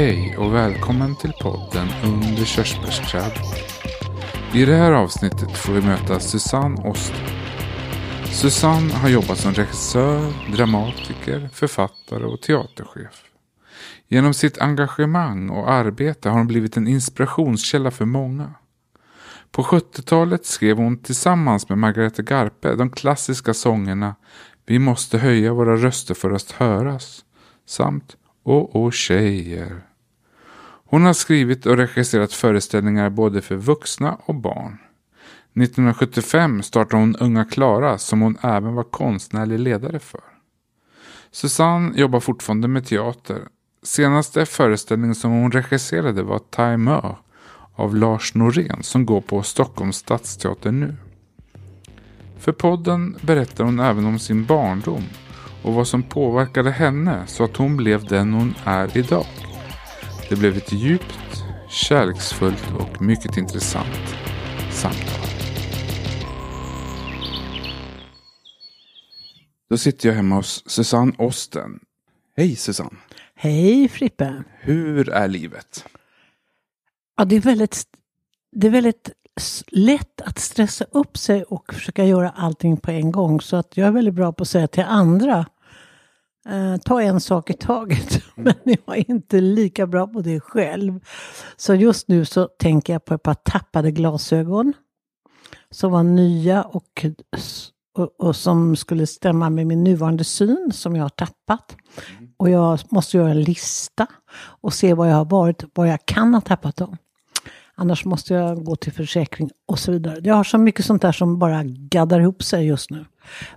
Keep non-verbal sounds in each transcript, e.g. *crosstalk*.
Hej och välkommen till podden Under körsbärsträdet. I det här avsnittet får vi möta Susanne Oster. Susanne har jobbat som regissör, dramatiker, författare och teaterchef. Genom sitt engagemang och arbete har hon blivit en inspirationskälla för många. På 70-talet skrev hon tillsammans med Margareta Garpe de klassiska sångerna Vi måste höja våra röster för att höras samt Åh, åh tjejer. Hon har skrivit och regisserat föreställningar både för vuxna och barn. 1975 startade hon Unga Klara som hon även var konstnärlig ledare för. Susanne jobbar fortfarande med teater. Senaste föreställningen som hon regisserade var Time av Lars Norén som går på Stockholms stadsteater nu. För podden berättar hon även om sin barndom och vad som påverkade henne så att hon blev den hon är idag. Det blev ett djupt, kärleksfullt och mycket intressant samtal. Då sitter jag hemma hos Susanne Osten. Hej Susanne! Hej Frippe! Hur är livet? Ja, det är väldigt, det är väldigt lätt att stressa upp sig och försöka göra allting på en gång. Så att jag är väldigt bra på att säga till andra, eh, ta en sak i taget. *laughs* Men jag är inte lika bra på det själv. Så just nu så tänker jag på ett par tappade glasögon. Som var nya och, och, och som skulle stämma med min nuvarande syn som jag har tappat. Och jag måste göra en lista och se vad jag har varit, vad jag kan ha tappat dem. Annars måste jag gå till försäkring och så vidare. Jag har så mycket sånt där som bara gaddar ihop sig just nu.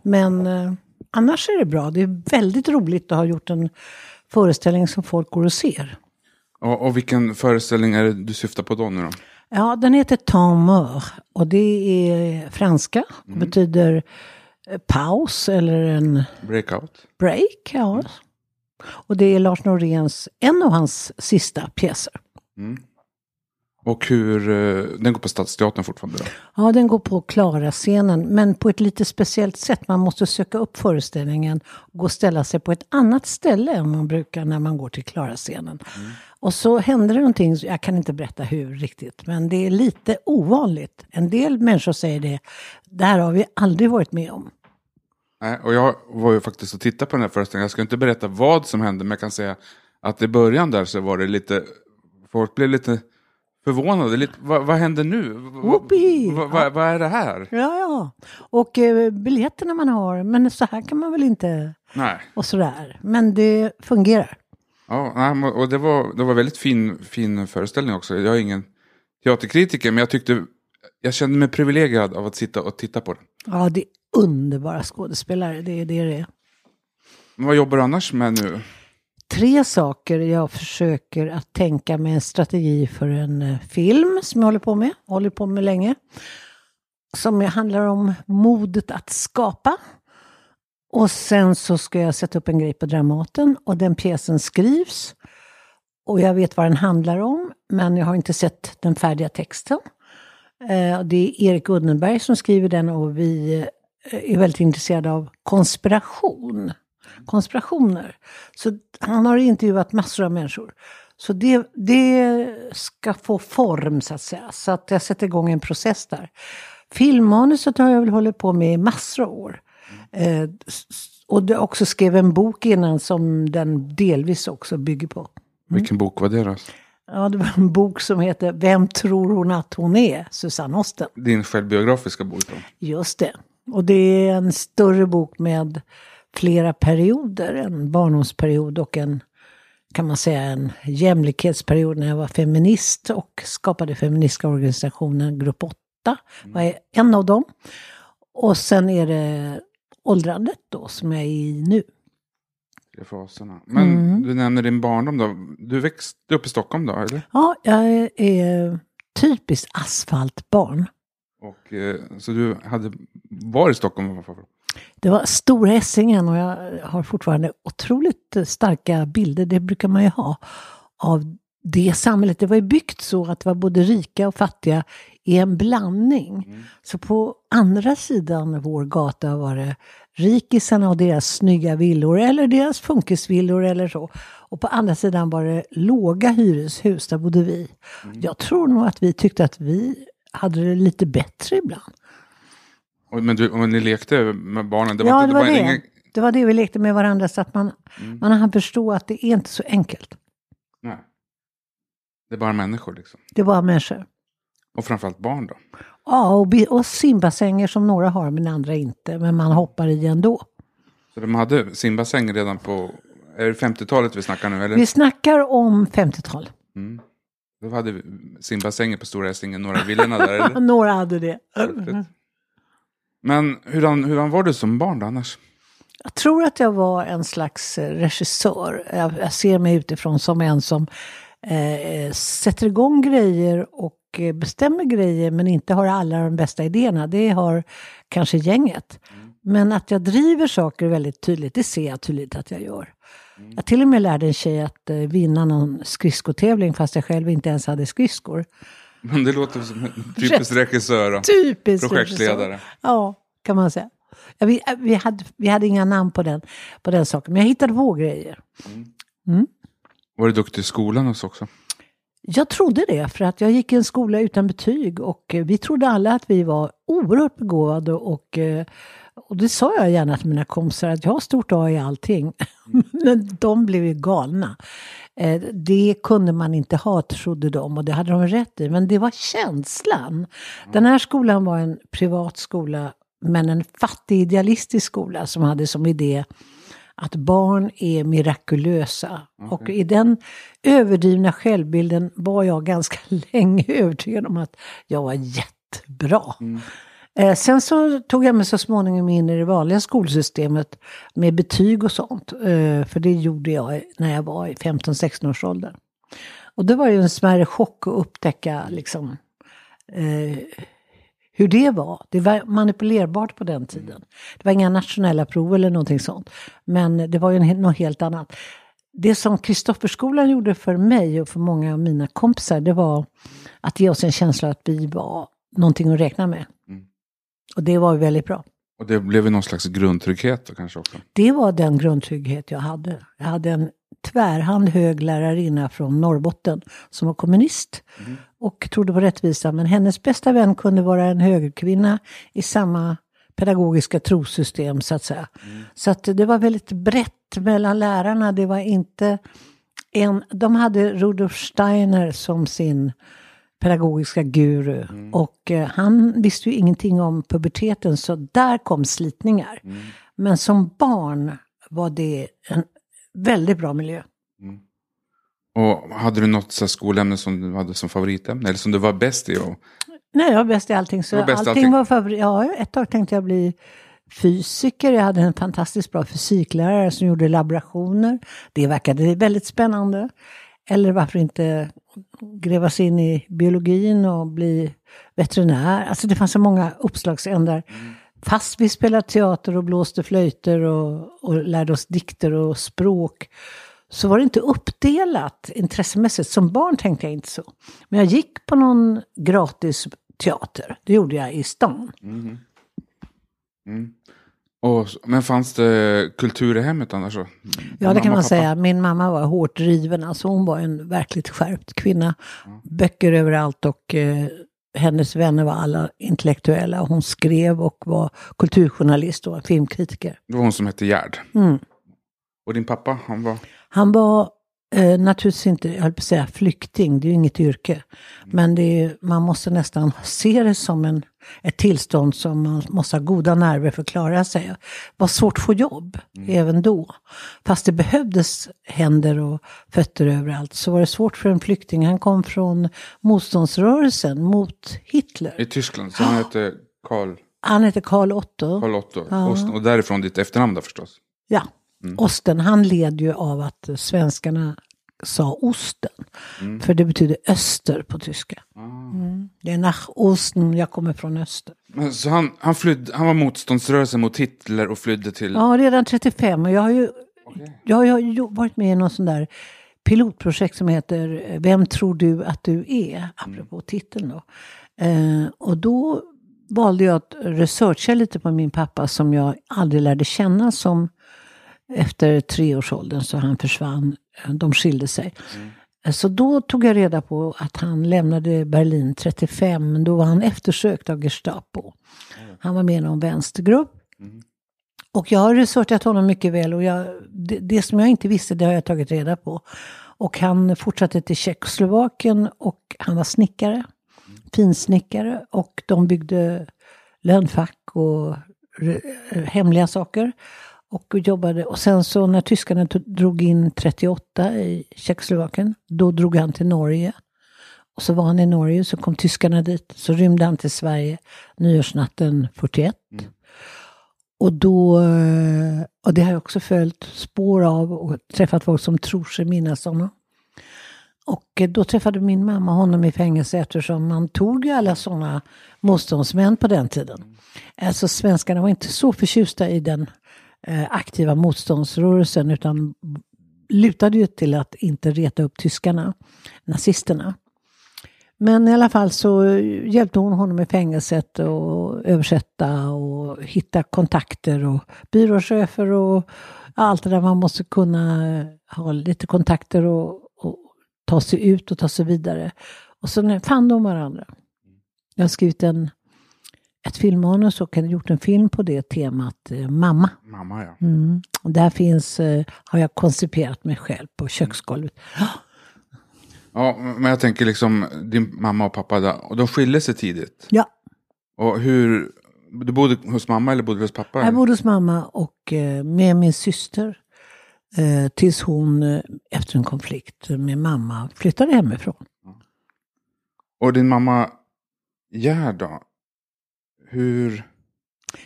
Men eh, annars är det bra. Det är väldigt roligt att ha gjort en föreställning som folk går och ser. Och, och vilken föreställning är det du syftar på då nu då? Ja, den heter Temps och det är franska. Det betyder eh, paus eller en Breakout? break. Ja. Och det är Lars Noréns, en av hans sista pjäser. Och hur, eh, den går på Stadsteatern fortfarande då? Ja, den går på Klara-scenen, men på ett lite speciellt sätt. Man måste söka upp föreställningen och gå och ställa sig på ett annat ställe än man brukar när man går till Klara-scenen. Och så händer det någonting, jag kan inte berätta hur riktigt, men det är lite ovanligt. En del människor säger det, det här har vi aldrig varit med om. Nej, och jag var ju faktiskt och tittade på den här föreställningen. Jag ska inte berätta vad som hände, men jag kan säga att i början där så var det lite, folk blev lite förvånade. Lite, vad, vad händer nu? Vad, Whoopee! vad, vad, vad är det här? Ja, ja. Och eh, biljetterna man har, men så här kan man väl inte, Nej. och sådär. Men det fungerar. Ja, och det var, det var väldigt fin, fin föreställning också. Jag är ingen teaterkritiker, men jag tyckte, jag kände mig privilegierad av att sitta och titta på den. Ja, det är underbara skådespelare, det är det det är. Men vad jobbar du annars med nu? Tre saker jag försöker att tänka med en strategi för en eh, film som jag håller på med, håller på med länge. Som handlar om modet att skapa. Och sen så ska jag sätta upp en grej på Dramaten och den pjäsen skrivs. Och jag vet vad den handlar om, men jag har inte sett den färdiga texten. Eh, det är Erik Uddenberg som skriver den och vi eh, är väldigt intresserade av konspiration. Konspirationer. Så han har intervjuat massor av människor. Så det, det ska få form så att säga. Så att jag sätter igång en process där. Filmmanuset har jag väl hållit på med i massor av år. Eh, och jag också skrev en bok innan som den delvis också bygger på. Vilken bok var det då? Ja, det var en bok som heter Vem tror hon att hon är? Susanne Osten. Din självbiografiska bok då? Just det. Och det är en större bok med flera perioder. En barndomsperiod och en, kan man säga, en jämlikhetsperiod när jag var feminist och skapade feministiska organisationen Grupp 8. Jag är en av dem. Och sen är det åldrandet då som jag är i nu. Faserna. Men Mm. du nämner din barndom då. Du växte upp i Stockholm då, eller? Ja, jag är typiskt asfaltbarn. Och, eh, så du hade var i Stockholm? Det var Stora Essingen och jag har fortfarande otroligt starka bilder, det brukar man ju ha, av det samhället. Det var ju byggt så att det var både rika och fattiga är en blandning. Så på andra sidan vår gata var det rikisarna och deras snygga villor eller deras funkisvillor eller så. Och på andra sidan var det låga hyreshus, där bodde vi. Jag tror nog att vi tyckte att vi hade det lite bättre ibland. Och, men, du, men ni lekte med barnen? Det ja, inte- det var det. ingen- Det var det vi lekte med varandra så att man, man hann förstå att det är inte så enkelt. Nej. Det är bara människor liksom. Det är bara människor. Och framförallt barn då. Ja, och, och simbassänger som några har men andra inte. Men man hoppar i ändå. Så de hade simbassäng redan på, är det 50-talet vi snackar nu? Eller? Vi snackar om 50-tal. Mm. Då hade vi simbassänger på Stora Essingen, några villorna där eller? *laughs* Några hade det. Men hurdan, hurdan var du som barn då annars? Jag tror att jag var en slags eh, regissör. Jag, jag ser mig utifrån som en som eh, sätter igång grejer och eh, bestämmer grejer men inte har alla de bästa idéerna. Det har kanske gänget. Men att jag driver saker väldigt tydligt, det ser jag tydligt att jag gör. Jag till och med lärde en tjej att eh, vinna någon skridskotävling fast jag själv inte ens hade skridskor. Men det låter som en *laughs* typisk regissör och Typiskt projektledare. regissör. Ja, kan man säga. Ja, vi, vi, hade, vi hade inga namn på den, på den saken, men jag hittade på grejer. Var du duktig i skolan också? också? Jag trodde det, för att jag gick i en skola utan betyg och eh, vi trodde alla att vi var oerhört begåvade och, eh, och det sa jag gärna till mina kompisar att jag har stort A i allting. *laughs* Men de blev ju galna. Eh, Det kunde man inte ha, trodde de, och det hade de rätt i. Men det var känslan. Den här skolan var en privat skola, men en fattig idealistisk skola som hade som idé att barn är mirakulösa. Och i den överdrivna självbilden var jag ganska *laughs* länge övertygad om att jag var jättebra. Eh, sen så tog jag mig så småningom in i det vanliga skolsystemet med betyg och sånt. Eh, för det gjorde jag när jag var i 15-16 års ålder. Och det var ju en smärre chock att upptäcka liksom, eh, hur det var. Det var manipulerbart på den tiden. Det var inga nationella prov eller någonting sånt. Men det var ju något helt annat. Det som Kristofferskolan gjorde för mig och för många av mina kompisar, det var att ge oss en känsla att vi var någonting att räkna med. Mm. Och det var väldigt bra. Och det blev ju någon slags grundtrygghet då kanske också. Det var den grundtrygghet jag hade. Jag hade en tvärhand hög lärarinna från Norrbotten som var kommunist och trodde på rättvisa. Men hennes bästa vän kunde vara en högerkvinna i samma pedagogiska trosystem så att säga. Så att det var väldigt brett mellan lärarna. Det var inte en, de hade Rudolf Steiner som sin pedagogiska guru. Och eh, han visste ju ingenting om puberteten så där kom slitningar. Men som barn var det en väldigt bra miljö. Och hade du något så här skolämne som du hade som favoritämne? Eller som du var bäst i? Och, Nej, jag var bäst i allting. Så var allting, allting. var favorit. Ja, ett tag tänkte jag bli fysiker. Jag hade en fantastiskt bra fysiklärare som gjorde laborationer. Det verkade väldigt spännande. Eller varför inte gräva sig in i biologin och bli veterinär. Alltså det fanns så många uppslagsändar. Fast vi spelade teater och blåste flöjter och, och lärde oss dikter och språk så var det inte uppdelat intressemässigt. Som barn tänkte jag inte så. Men jag gick på någon gratis teater. Det gjorde jag i stan. Och, men fanns det kultur i hemmet annars? Ja, det Mamma, kan man pappa? säga. Min mamma var hårt driven. Alltså hon var en verkligt skärpt kvinna. Böcker överallt och eh, hennes vänner var alla intellektuella. Hon skrev och var kulturjournalist och filmkritiker. Det var hon som hette Gerd. Mm. Och din pappa, han var... Han var eh, naturligtvis inte, jag höll på att säga flykting, det är ju inget yrke. Men det är, man måste nästan *laughs* se det som en, ett tillstånd som man måste ha goda nerver för att klara sig. Det var svårt att få jobb, även då. Fast det behövdes händer och fötter överallt så var det svårt för en flykting. Han kom från motståndsrörelsen mot Hitler. I Tyskland, så han hette Karl, Han hette Karl Otto. Karl Otto. Ja. Och, och därifrån ditt efternamn då förstås. Ja, osten. Han led ju av att svenskarna sa osten. För det betyder öster på tyska. Mm. Det är nach Osten, jag kommer från öster. Men, så han, han, flydde, han var motståndsrörelsen mot Hitler och flydde till... Ja, redan 35. Och jag har ju, jag har ju varit med i någon sån där pilotprojekt som heter Vem tror du att du är? Apropå titeln då. Eh, och då valde jag att researcha lite på min pappa som jag aldrig lärde känna som efter treårsåldern så han försvann. Eh, de skilde sig. Eh, Så då tog jag reda på att han lämnade Berlin 35, men då var han eftersökt av Gestapo. Han var med i någon vänstergrupp. Och jag har researchat honom mycket väl och jag, det, det som jag inte visste det har jag tagit reda på. Och han fortsatte till Tjeckoslovakien och han var snickare, finsnickare och de byggde lönnfack och eh, hemliga saker. Och jobbade, och sen så när tyskarna drog in 38 i Tjeckoslovakien, då drog han till Norge. Och så var han i Norge, så kom tyskarna dit, så rymde han till Sverige nyårsnatten 41. Och då, eh, och det har jag också följt spår av och träffat folk som tror sig minnas honom. Och eh, då träffade min mamma honom i fängelse eftersom man tog ju alla sådana motståndsmän på den tiden. Alltså svenskarna var inte så förtjusta i den Eh, aktiva motståndsrörelsen utan lutade ju till att inte reta upp tyskarna, nazisterna. Men i alla fall så hjälpte hon honom i fängelset och översätta och hitta kontakter och byråchefer och allt det där man måste kunna ha lite kontakter och, och ta sig ut och ta sig vidare. Och så fann de varandra. Jag har skrivit en, ett filmmanus och har gjort en film på det temat, eh, Mamma. Mamma ja. Mm. Och där finns, eh, har jag konciperat mig själv på köksgolvet. Ja, men jag tänker liksom din mamma och pappa, där, och de skilde sig tidigt. Ja, Och hur, du bodde hos mamma eller bodde hos pappa? jag bodde hos mamma och eh, med min syster. Eh, tills hon eh, efter en konflikt med mamma flyttade hemifrån. Och din mamma Gerd då? Hur,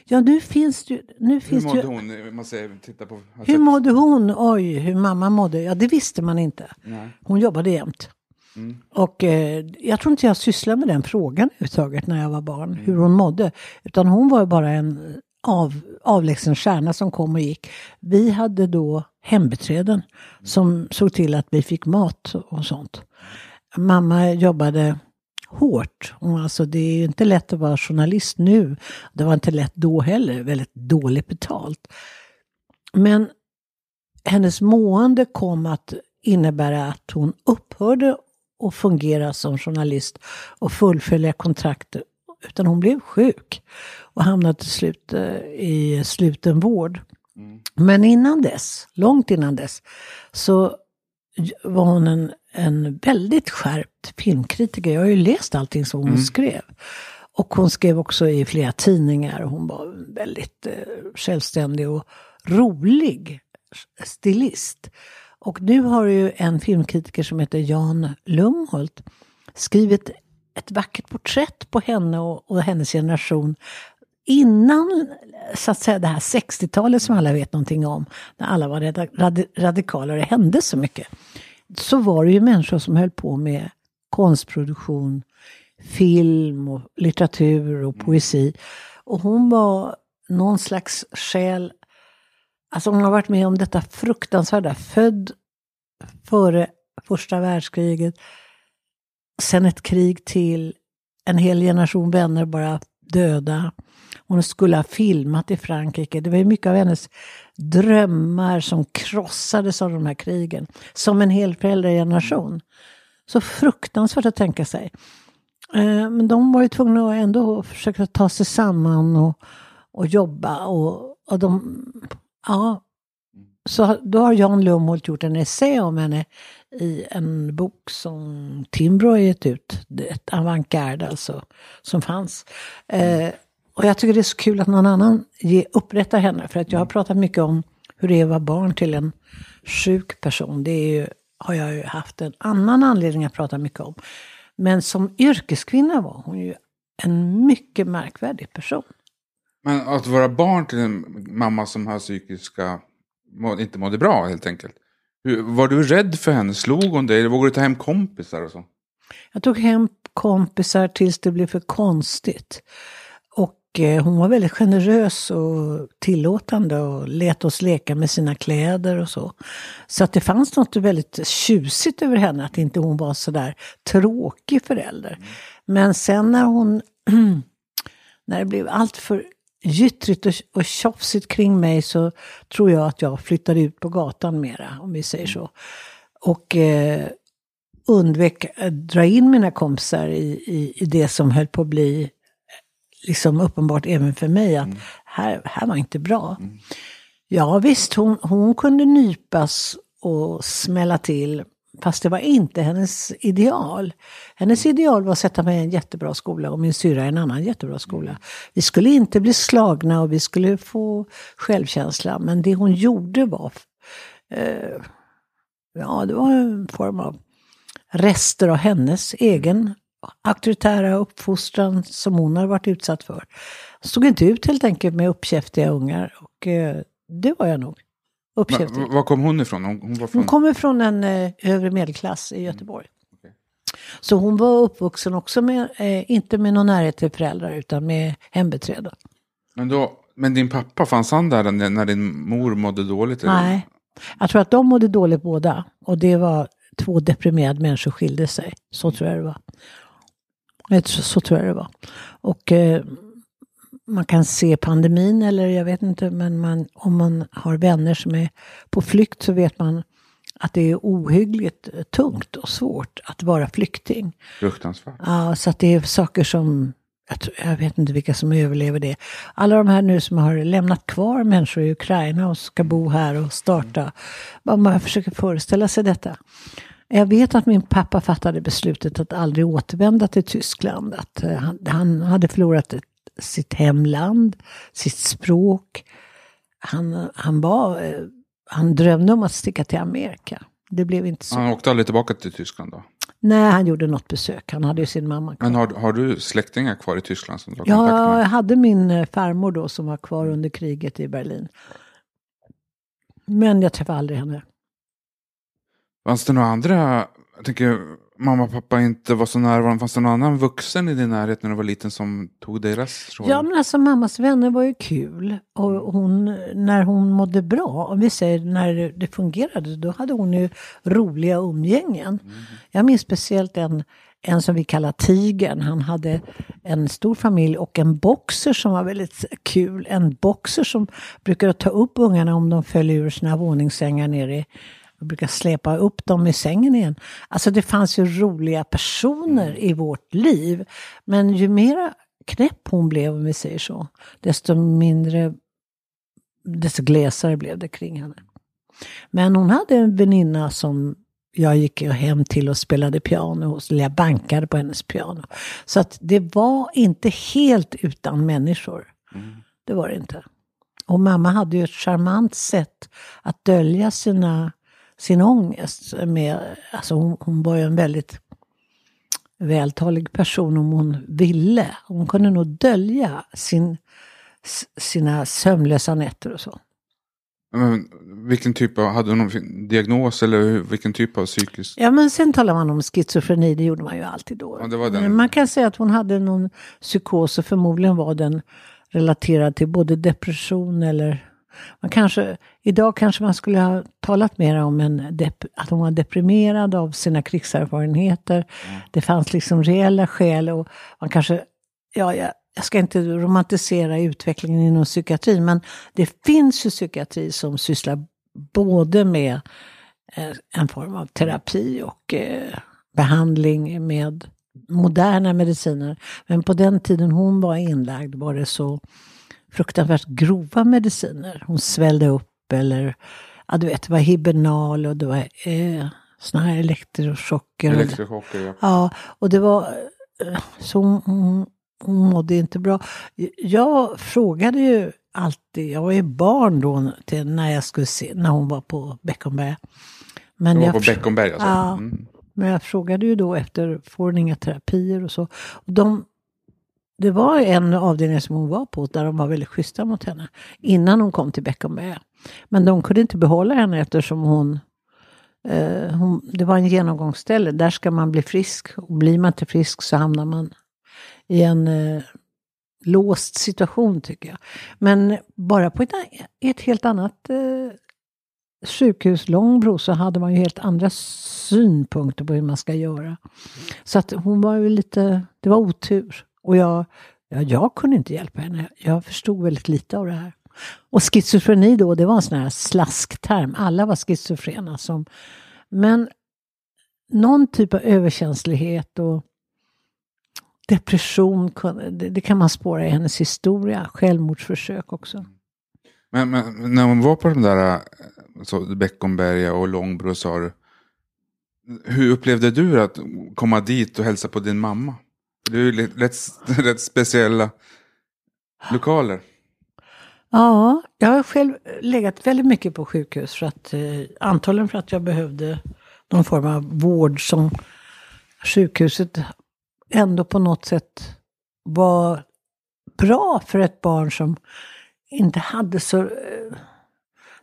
Ja, nu finns det. Nu hur finns det mådde ju hon? Man säger, titta på, har hur mådde hon? Oj, hur mamma mådde? Ja, det visste man inte. Nej. Hon jobbade jämt. Mm. Och eh, jag tror inte jag sysslade med den frågan överhuvudtaget när jag var barn, Mm. hur hon mådde. Utan hon var ju bara en av, avlägsen stjärna som kom och gick. Vi hade då hembiträden som såg till att vi fick mat och sånt. Mamma jobbade hårt. Alltså det är ju inte lätt att vara journalist nu. Det var inte lätt då heller, väldigt dåligt betalt. Men hennes mående kom att innebära att hon upphörde att fungera som journalist och fullfölja kontraktet. Utan hon blev sjuk och hamnade till slut eh, i sluten vård. Men innan dess, långt innan dess, så var hon en, en väldigt skärpt filmkritiker. Jag har ju läst allting som hon skrev. Och hon skrev också i flera tidningar. Hon var väldigt eh, självständig och rolig stilist. Och nu har ju en filmkritiker som heter Jan Lumholt skrivit ett vackert porträtt på henne och, och hennes generation innan så att säga, det här 60-talet som alla vet någonting om, när alla var radi- radi- radikala och det hände så mycket. Så var det ju människor som höll på med konstproduktion, film och litteratur och poesi. Och hon var någon slags själ, alltså hon har varit med om detta fruktansvärda, född före första världskriget, sen ett krig till, en hel generation vänner bara döda. Hon skulle ha filmat i Frankrike. Det var ju mycket av hennes drömmar som krossades av de här krigen. Som en hel föräldrageneration. Så fruktansvärt att tänka sig. Eh, men de var ju tvungna att ändå försöka ta sig samman och, och jobba. Och, och de, ja. Så då har Jan Lumholt gjort en essä om henne i en bok som Timbro har gett ut. Ett avantgarde alltså, som fanns. Mm och jag tycker det är så kul att någon annan ge, upprättar henne. För att jag har pratat mycket om hur det är att vara barn till en sjuk person. Det är ju, har jag ju haft en annan anledning att prata mycket om. Men som yrkeskvinna var hon ju en mycket märkvärdig person. Men att vara barn till en mamma som har psykiska, inte mådde bra helt enkelt. Var du rädd för henne? Slog hon dig? Eller vågade du ta hem kompisar och så? Jag tog hem kompisar tills det blev för konstigt. Eh, hon var väldigt generös och tillåtande och lät oss leka med sina kläder och så. Så att det fanns något väldigt tjusigt över henne, att inte hon var så där tråkig förälder. Men sen när hon, *clears throat* när det blev allt för gyttrigt och, och tjafsigt kring mig så tror jag att jag flyttade ut på gatan mera, om vi säger så. Och eh, undvek att dra in mina kompisar i, i, i det som höll på att bli liksom uppenbart även för mig att mm. här, här var inte bra. Mm. Ja visst, hon, hon kunde nypas och smälla till. Fast det var inte hennes ideal. Hennes ideal var att sätta mig i en jättebra skola och min syra i en annan jättebra skola. Vi skulle inte bli slagna och vi skulle få självkänsla. Men det hon gjorde var, eh, ja det var en form av rester av hennes egen auktoritära uppfostran som hon har varit utsatt för. Stod inte ut helt enkelt med uppkäftiga ungar. Och eh, det var jag nog. Uppkäftig. Var kom hon ifrån? Hon, hon, var från... hon kommer från en eh, övre medelklass i Göteborg. Mm. Okay. Så hon var uppvuxen också med, eh, inte med någon närhet till föräldrar utan med hembiträden. Men, då, men din pappa, fanns han där när, när din mor mådde dåligt? Eller? Nej, jag tror att de mådde dåligt båda. Och det var två deprimerade människor skilde sig. Så tror jag det var. Så, så tror jag det var. Och eh, man kan se pandemin eller jag vet inte, men man, om man har vänner som är på flykt så vet man att det är ohyggligt tungt och svårt att vara flykting. Fruktansvärt. Ja, så att det är saker som, jag, tror, jag, vet inte vilka som överlever det. Alla de här nu som har lämnat kvar människor i Ukraina och ska bo här och starta. Man försöker föreställa sig detta. Jag vet att min pappa fattade beslutet att aldrig återvända till Tyskland. Att eh, han, han hade förlorat ett, sitt hemland, sitt språk. Han, han, var, eh, han drömde om att sticka till Amerika. Det blev inte så. Han åkte aldrig tillbaka till Tyskland då? Nej, han gjorde något besök. Han hade ju sin mamma kvar. Men har, har du släktingar kvar i Tyskland? Som du har ja, jag hade min eh, farmor då som var kvar under kriget i Berlin. Men jag träffade aldrig henne. Fanns det några andra, jag tänker mamma och pappa inte var så närvarande, fanns det någon annan vuxen i din närhet när du var liten som tog deras roll? Ja men alltså mammas vänner var ju kul. Och hon, när hon mådde bra, om vi säger när det fungerade, då hade hon ju roliga umgängen. Mm. Jag minns speciellt en en som vi kallar Tigern. Han hade en stor familj och en boxer som var väldigt kul. En boxer som brukade ta upp ungarna om de föll ur sina våningssängar nere i jag brukar släpa upp dem i sängen igen. Alltså det fanns ju roliga personer mm. i vårt liv. Men ju mera knäpp hon blev, om vi säger så, desto mindre, desto glesare blev det kring henne. Men hon hade en väninna som jag gick hem till och spelade piano hos, eller jag bankade på hennes piano. Så att det var inte helt utan människor. Mm. Det var det inte. Och mamma hade ju ett charmant sätt att dölja sina sin ångest. Med, alltså hon, hon var ju en väldigt vältalig person om hon ville. Hon kunde nog dölja sin, sina sömnlösa nätter och så. Men vilken typ av, hade hon någon diagnos eller vilken typ av psykisk? Ja men sen talar man om schizofreni, det gjorde man ju alltid då. Ja, den... Man kan säga att hon hade någon psykos och förmodligen var den relaterad till både depression eller man kanske, idag kanske man skulle ha talat mer om en att hon var deprimerad av sina krigserfarenheter. Mm. Det fanns liksom reella skäl och man kanske, ja, jag, jag ska inte romantisera utvecklingen inom psykiatrin, men det finns ju psykiatri som sysslar både med eh, en form av terapi och eh, behandling med moderna mediciner. Men på den tiden hon var inlagd var det så fruktansvärt grova mediciner. Hon svällde upp eller, ja du vet, det var Hibernal och det var eh, såna här elektrochocker. Elektrochocker, ja. Ja, och det var, eh, så hon, hon mådde inte bra. Jag frågade ju alltid, jag var ju barn då till när jag skulle se, när hon var på Beckomberga. Men hon var på Beckomberga alltså? Ja. Mm. Men jag frågade ju då efter, får hon inga terapier och så. Och de det var en avdelning som hon var på där de var väldigt schyssta mot henne. Innan hon kom till Beckomberga. Men de kunde inte behålla henne eftersom hon, eh, hon det var en genomgångsställe. Där ska man bli frisk. Och blir man inte frisk så hamnar man i en, eh, låst situation tycker jag. Men bara på ett, ett helt annat eh, sjukhus, Långbro, så hade man ju helt andra synpunkter på hur man ska göra. Så att hon var ju lite, det var otur. Och jag, ja, jag kunde inte hjälpa henne. Jag förstod väldigt lite av det här. Och schizofreni då, det var en sån här slaskterm. Alla var schizofrena. Som, men någon typ av överkänslighet och depression, det, det kan man spåra i hennes historia. Självmordsförsök också. Men, men när hon var på de där så Beckomberga och Långbro sa du. Hur upplevde du att komma dit och hälsa på din mamma? Det är ju rätt, *laughs* rätt speciella lokaler. Ja, jag har själv legat väldigt mycket på sjukhus. För att, eh, antagligen för att jag behövde någon form av vård som sjukhuset ändå på något sätt var bra för ett barn som inte hade så... Eh,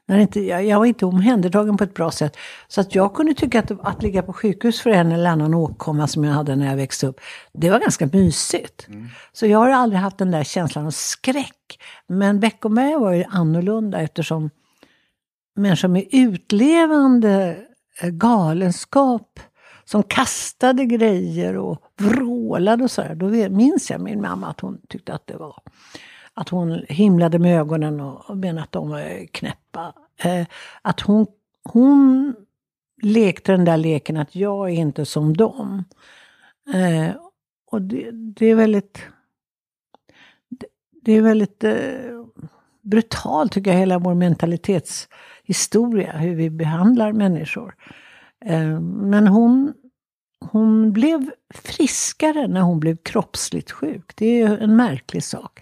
när inte, jag, jag var inte omhändertagen på ett bra sätt. Så att jag kunde tycka att, att ligga på sjukhus för en eller annan åkomma som jag hade när jag växte upp, det var ganska mysigt. Mm. Så jag har aldrig haft den där känslan av skräck. Men Beckomberga var ju annorlunda eftersom människor med utlevande eh, galenskap som kastade grejer och vrålade och sådär. Då minns jag min mamma att hon tyckte att det var att hon himlade med ögonen och menade att de var knäppa. Eh, att hon, hon lekte den där leken att jag är inte som dem. Eh, och det, det, är väldigt... Det, det är väldigt eh, brutalt tycker jag, hela vår mentalitetshistoria, hur vi behandlar människor. Eh, men hon, hon blev friskare när hon blev kroppsligt sjuk. Det är en märklig sak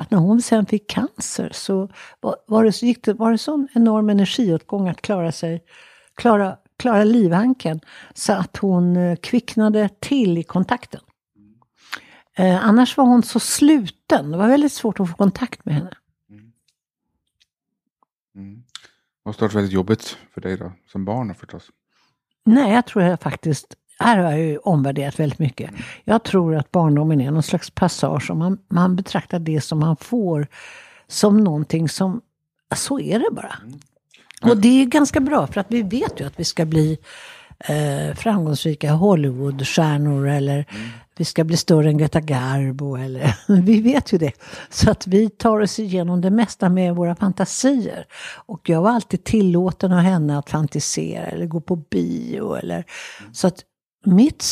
att när hon sen fick cancer så var, det, gick det, var det sån enorm energiåtgång att klara sig, klara, klara livhanken så att hon eh, kvicknade till i kontakten. Eh, annars var hon så sluten, det var väldigt svårt att få kontakt med henne. Mm. Mm. Det måste ha varit väldigt jobbigt för dig då, som barn förstås? Nej, jag tror jag faktiskt här har jag ju omvärderat väldigt mycket. Jag tror att barndomen är någon slags passage och man, man betraktar det som man får som någonting som, så är det bara. Mm. Och det är ganska bra för att vi vet ju att vi ska bli eh, framgångsrika Hollywoodstjärnor eller mm. vi ska bli större än Greta Garbo eller *laughs* vi vet ju det. Så att vi tar oss igenom det mesta med våra fantasier. Och jag var alltid tillåten av henne att fantisera eller gå på bio eller mm. så att mitt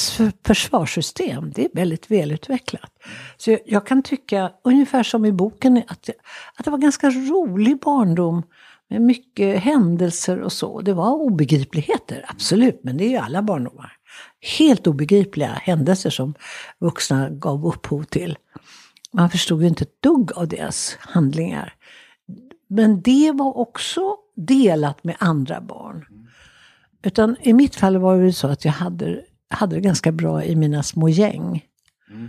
försvarssystem, det är väldigt välutvecklat. Så jag, jag, kan tycka, ungefär som i boken, att, att det var ganska rolig barndom med mycket händelser och så. Det var obegripligheter, absolut, men det är ju alla barndomar. Helt obegripliga händelser som vuxna gav upphov till. Man förstod ju inte ett dugg av deras handlingar. Men det var också delat med andra barn. Utan i mitt fall var det så att jag hade hade det ganska bra i mina små gäng. Mm.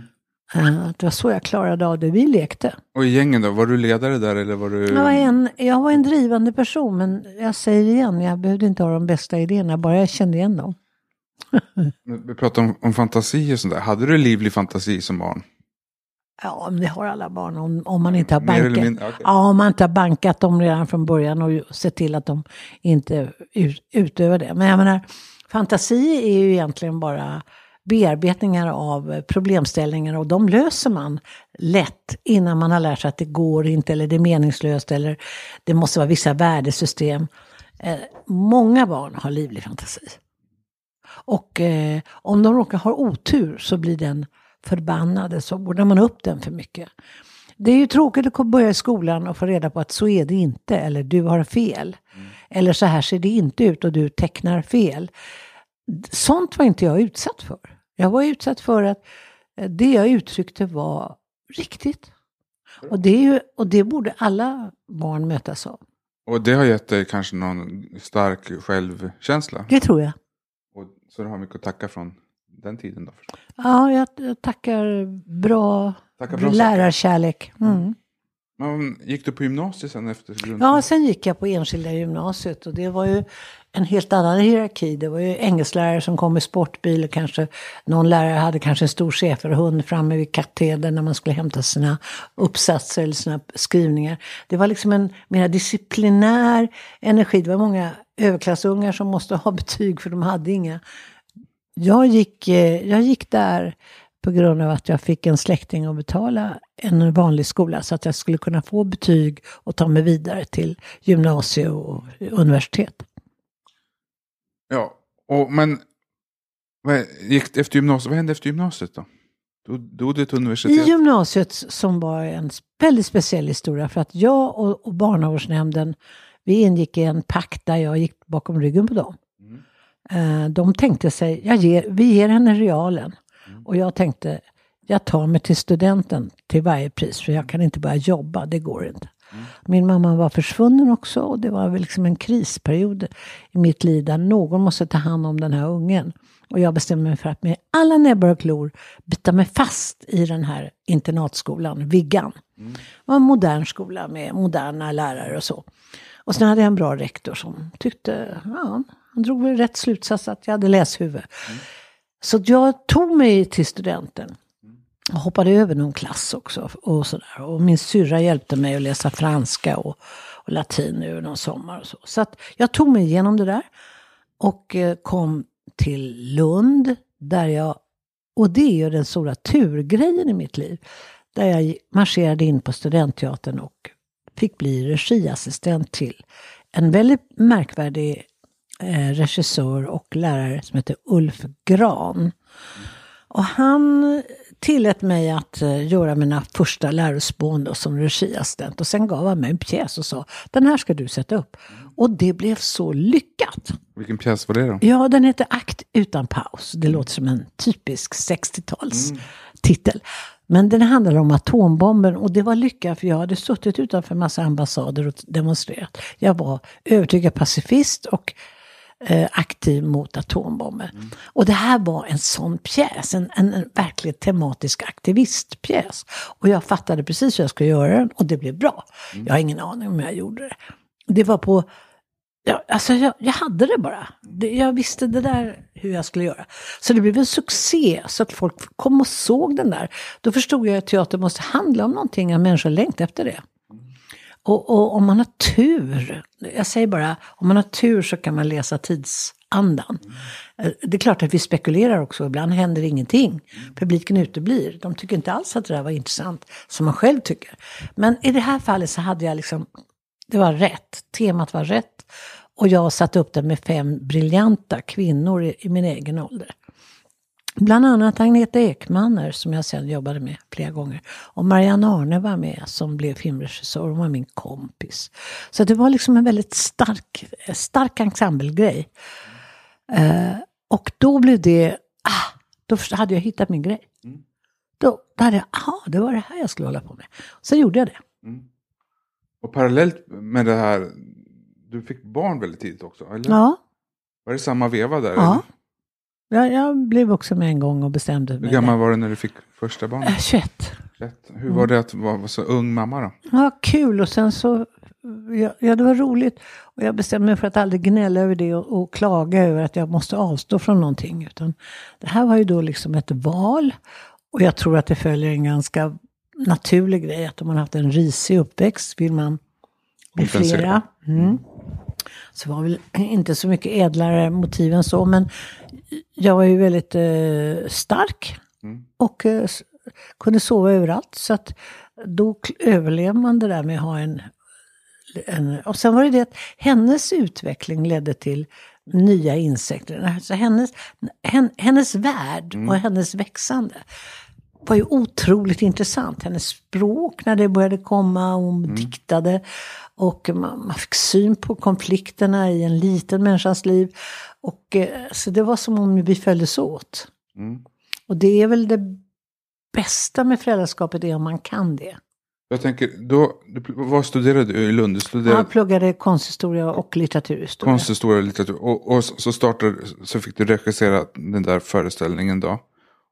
Uh, det var så jag klarade av det. Vi lekte. Och i gängen då? Var du ledare där eller var du? Jag var en, jag var en drivande person men jag säger igen, jag behövde inte ha de bästa idéerna, bara jag kände igen dem. *laughs* Vi pratar om, om fantasi och sånt där. Hade du livlig fantasi som barn? Ja, men det har alla barn om, om man inte har bankat. Okay. Ja, om man inte har bankat dem redan från början och sett till att de inte utövar det. Men jag menar, Fantasi är ju egentligen bara bearbetningar av problemställningar och de löser man lätt innan man har lärt sig att det går inte eller det är meningslöst eller det måste vara vissa värdesystem. Eh, många barn har livlig fantasi. Och eh, om de råkar ha otur så blir den förbannade, så ordnar man upp den för mycket. Det är ju tråkigt att börja i skolan och få reda på att så är det inte, eller du har fel. Mm. Eller så här ser det inte ut och du tecknar fel. Sånt var inte jag utsatt för. Jag var utsatt för att eh, det jag uttryckte var riktigt. Och det, är ju, och det borde alla barn mötas av. Och det har gett dig kanske någon stark självkänsla? Det tror jag. Och, så du har mycket att tacka från den tiden då? Ja, jag, jag tackar bra, tackar bra lärarkärlek. Mm. Men gick du på gymnasiet sen efter grundskolan? Ja, sen gick jag på enskilda gymnasiet och det var ju en helt annan hierarki. Det var ju engelsklärare som kom i sportbil och kanske någon lärare hade kanske en stor schäferhund framme vid katedern när man skulle hämta sina uppsatser eller sina skrivningar. Det var liksom en mer disciplinär energi. Det var många överklassungar som måste ha *laughs* betyg för de hade inga. Jag gick, eh, jag gick där på grund av att jag fick en släkting att betala en vanlig skola så att jag skulle kunna få betyg och ta mig vidare till gymnasie och universitet. Ja, och, men vad, gick efter gymnasiet, vad hände efter gymnasiet då? Då dog du till universitet? I gymnasiet som var en väldigt speciell historia för att jag och, och barnavårdsnämnden vi ingick i en pakt där jag gick bakom ryggen på dem. Mm. Eh, de tänkte sig, jag ger, vi ger henne realen. Och jag tänkte, jag tar mig till studenten till varje pris för jag kan inte börja jobba, det går inte. Mm. Min mamma var försvunnen också och det var väl liksom en krisperiod i mitt liv där någon måste ta hand om den här ungen. Och jag bestämde mig för att med alla näbbar och klor bita mig fast i den här internatskolan, Viggan. Mm. Det var en modern skola med moderna lärare och så. Och sen hade jag en bra rektor som tyckte, ja, han drog väl rätt slutsats att jag hade läshuvud. Mm. Så jag tog mig till studenten. Och hoppade över någon klass också. Och, sådär. och min syrra hjälpte mig att läsa franska och, och latin över någon sommar. Och så så att jag tog mig igenom det där. Och eh, kom till Lund. Där jag, och det är ju den stora turgrejen i mitt liv. Där jag marscherade in på Studentteatern och fick bli regiassistent till en väldigt märkvärdig eh, regissör och lärare som heter Ulf Gran. Och han tillät mig att uh, göra mina första lärospån som regiassistent. Och sen gav han mig en pjäs och sa, den här ska du sätta upp. Och det blev så lyckat. Vilken pjäs var det då? Ja, den heter Akt utan paus. Det låter som en typisk 60-tals mm. titel. Men den handlade om atombomben och det var lyckat för jag hade suttit utanför en massa ambassader och demonstrerat. Jag var övertygad pacifist och eh, aktiv mot atombomber. Mm. Och det här var en sån pjäs, en, en, en verkligt tematisk aktivistpjäs. Och jag fattade precis hur jag skulle göra den och det blev bra. Mm. Jag har ingen aning om jag gjorde det. Det var på Ja, alltså jag, jag, hade det bara. Jag visste det där hur jag skulle göra. Så det blev en succé, så att folk kom och såg den där. Då förstod jag att teater måste handla om någonting, att människor längtar efter det. Och, och, om man har tur, jag säger bara, om man har tur så kan man läsa tidsandan. Mm. Det är klart att vi spekulerar också, ibland händer ingenting. Mm. Publiken uteblir, de tycker inte alls att det där var intressant, som man själv tycker. Men i det här fallet så hade jag liksom, det var rätt, temat var rätt. Och jag satte upp det med fem briljanta kvinnor i, i min egen ålder. Bland annat Agneta Ekmaner som jag sen jobbade med flera gånger. Och Marianne Arne var med som blev filmregissör. Hon var min kompis. Så det var liksom en väldigt stark, stark ensemblegrej. Uh, och då blev det, ah, då hade jag hittat min grej. Mm. Då, då hade jag, aha, det var det här jag skulle hålla på med. Så gjorde jag det. Mm. Och parallellt med det här, du fick barn väldigt tidigt också, eller? Ja. Var det samma veva där? Ja. Ja, jag blev också med en gång och bestämde mig. Hur gammal var du när du fick första barnet? 21. 21. Hur var det att vara så ung mamma då? Ja, kul och sen så, ja, ja, det var roligt. Och jag bestämde mig för att aldrig gnälla över det och, och, klaga över att jag måste avstå från någonting. Utan det här var ju då liksom ett val. Och jag tror att det följer en ganska naturlig grej. Att om man haft en risig uppväxt vill man bli flera. Mm. Så var väl *clears throat* inte så mycket ädlare motiv än så. Men jag var ju väldigt eh, stark. Mm. Och eh, kunde sova överallt. Så att då överlever man det där med att ha en, en... Och sen var det det att hennes utveckling ledde till nya insekter. Alltså hennes, hennes värld mm. och hennes växande var ju otroligt intressant. Hennes språk när det började komma, hon mm. diktade. Och man, man, fick syn på konflikterna i en liten människas liv. Och, eh, så det var som om vi följdes åt. Mm. Och det är väl det bästa med föräldraskapet, är om man kan det. Jag tänker, då, vad studerade du i Lund? Du studerade... Jag pluggade konsthistoria och litteraturhistoria. Konsthistoria och litteratur. Och, och så, startade, så fick du regissera den där föreställningen då.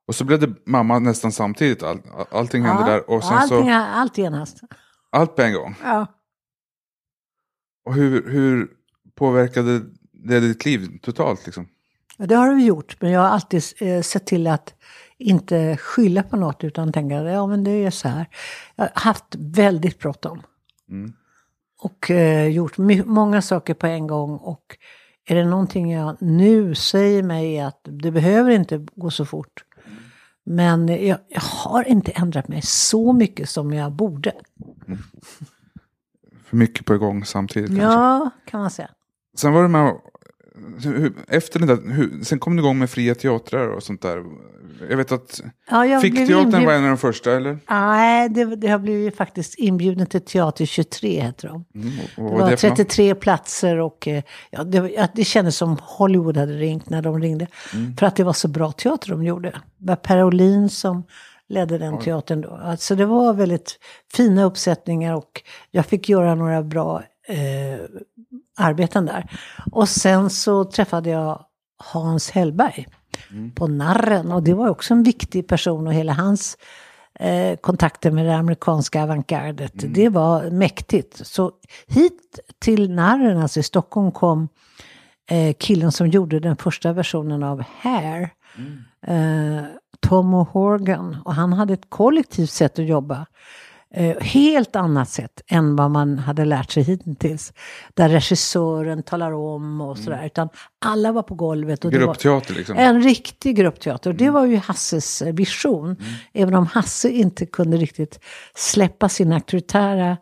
Och så blev det mamma nästan samtidigt. All, allting hände där. Och sen allting, så... allt genast. Allt på en gång? Ja. Och hur, hur påverkade det ditt liv totalt? Liksom? Ja, Det har vi gjort, men jag har alltid eh, sett till att inte skylla på något utan tänka ja men det är så här. Jag har haft väldigt bråttom. Mm. Och eh, gjort många saker på en gång. Och är det någonting jag nu säger mig är att det behöver inte gå så fort. Men jag, jag har inte ändrat mig så mycket som jag borde. För mycket på igång samtidigt kanske? Ja, kan man säga. Sen var du med efter det där, hur, sen kom du igång med fria teatrar och sånt där. Jag vet att Ja, jag Fickteatern inbjud- var en av de första, eller? Nej, det, det har blivit faktiskt inbjuden till Teater 23 heter de. Mm, Det var det för något? 33 platser och eh, ja, det, det kändes som Hollywood hade ringt när de ringde. Mm. För att det var så bra teater de gjorde. Det var Per Olin som ledde den teatern då. Alltså det var väldigt fina uppsättningar och jag fick göra några bra eh, arbeten där. Och sen så träffade jag Hans Hellberg på Narren och det var också en viktig person och hela hans eh, kontakter med det amerikanska avantgardet. Det var mäktigt. Så hit till Narren, alltså i Stockholm, kom eh, killen som gjorde den första versionen av Hair. Eh, Tom O'Horgan. Och han hade ett kollektivt sätt att jobba. Eh, helt annat sätt än vad man hade lärt sig hittills. Där regissören talar om och sådär. Utan alla var på golvet. Och det var, Gruppteater liksom? en riktig gruppteater. Och det var ju Hasses eh, vision. Även om Hasse inte kunde riktigt släppa sin auktoritära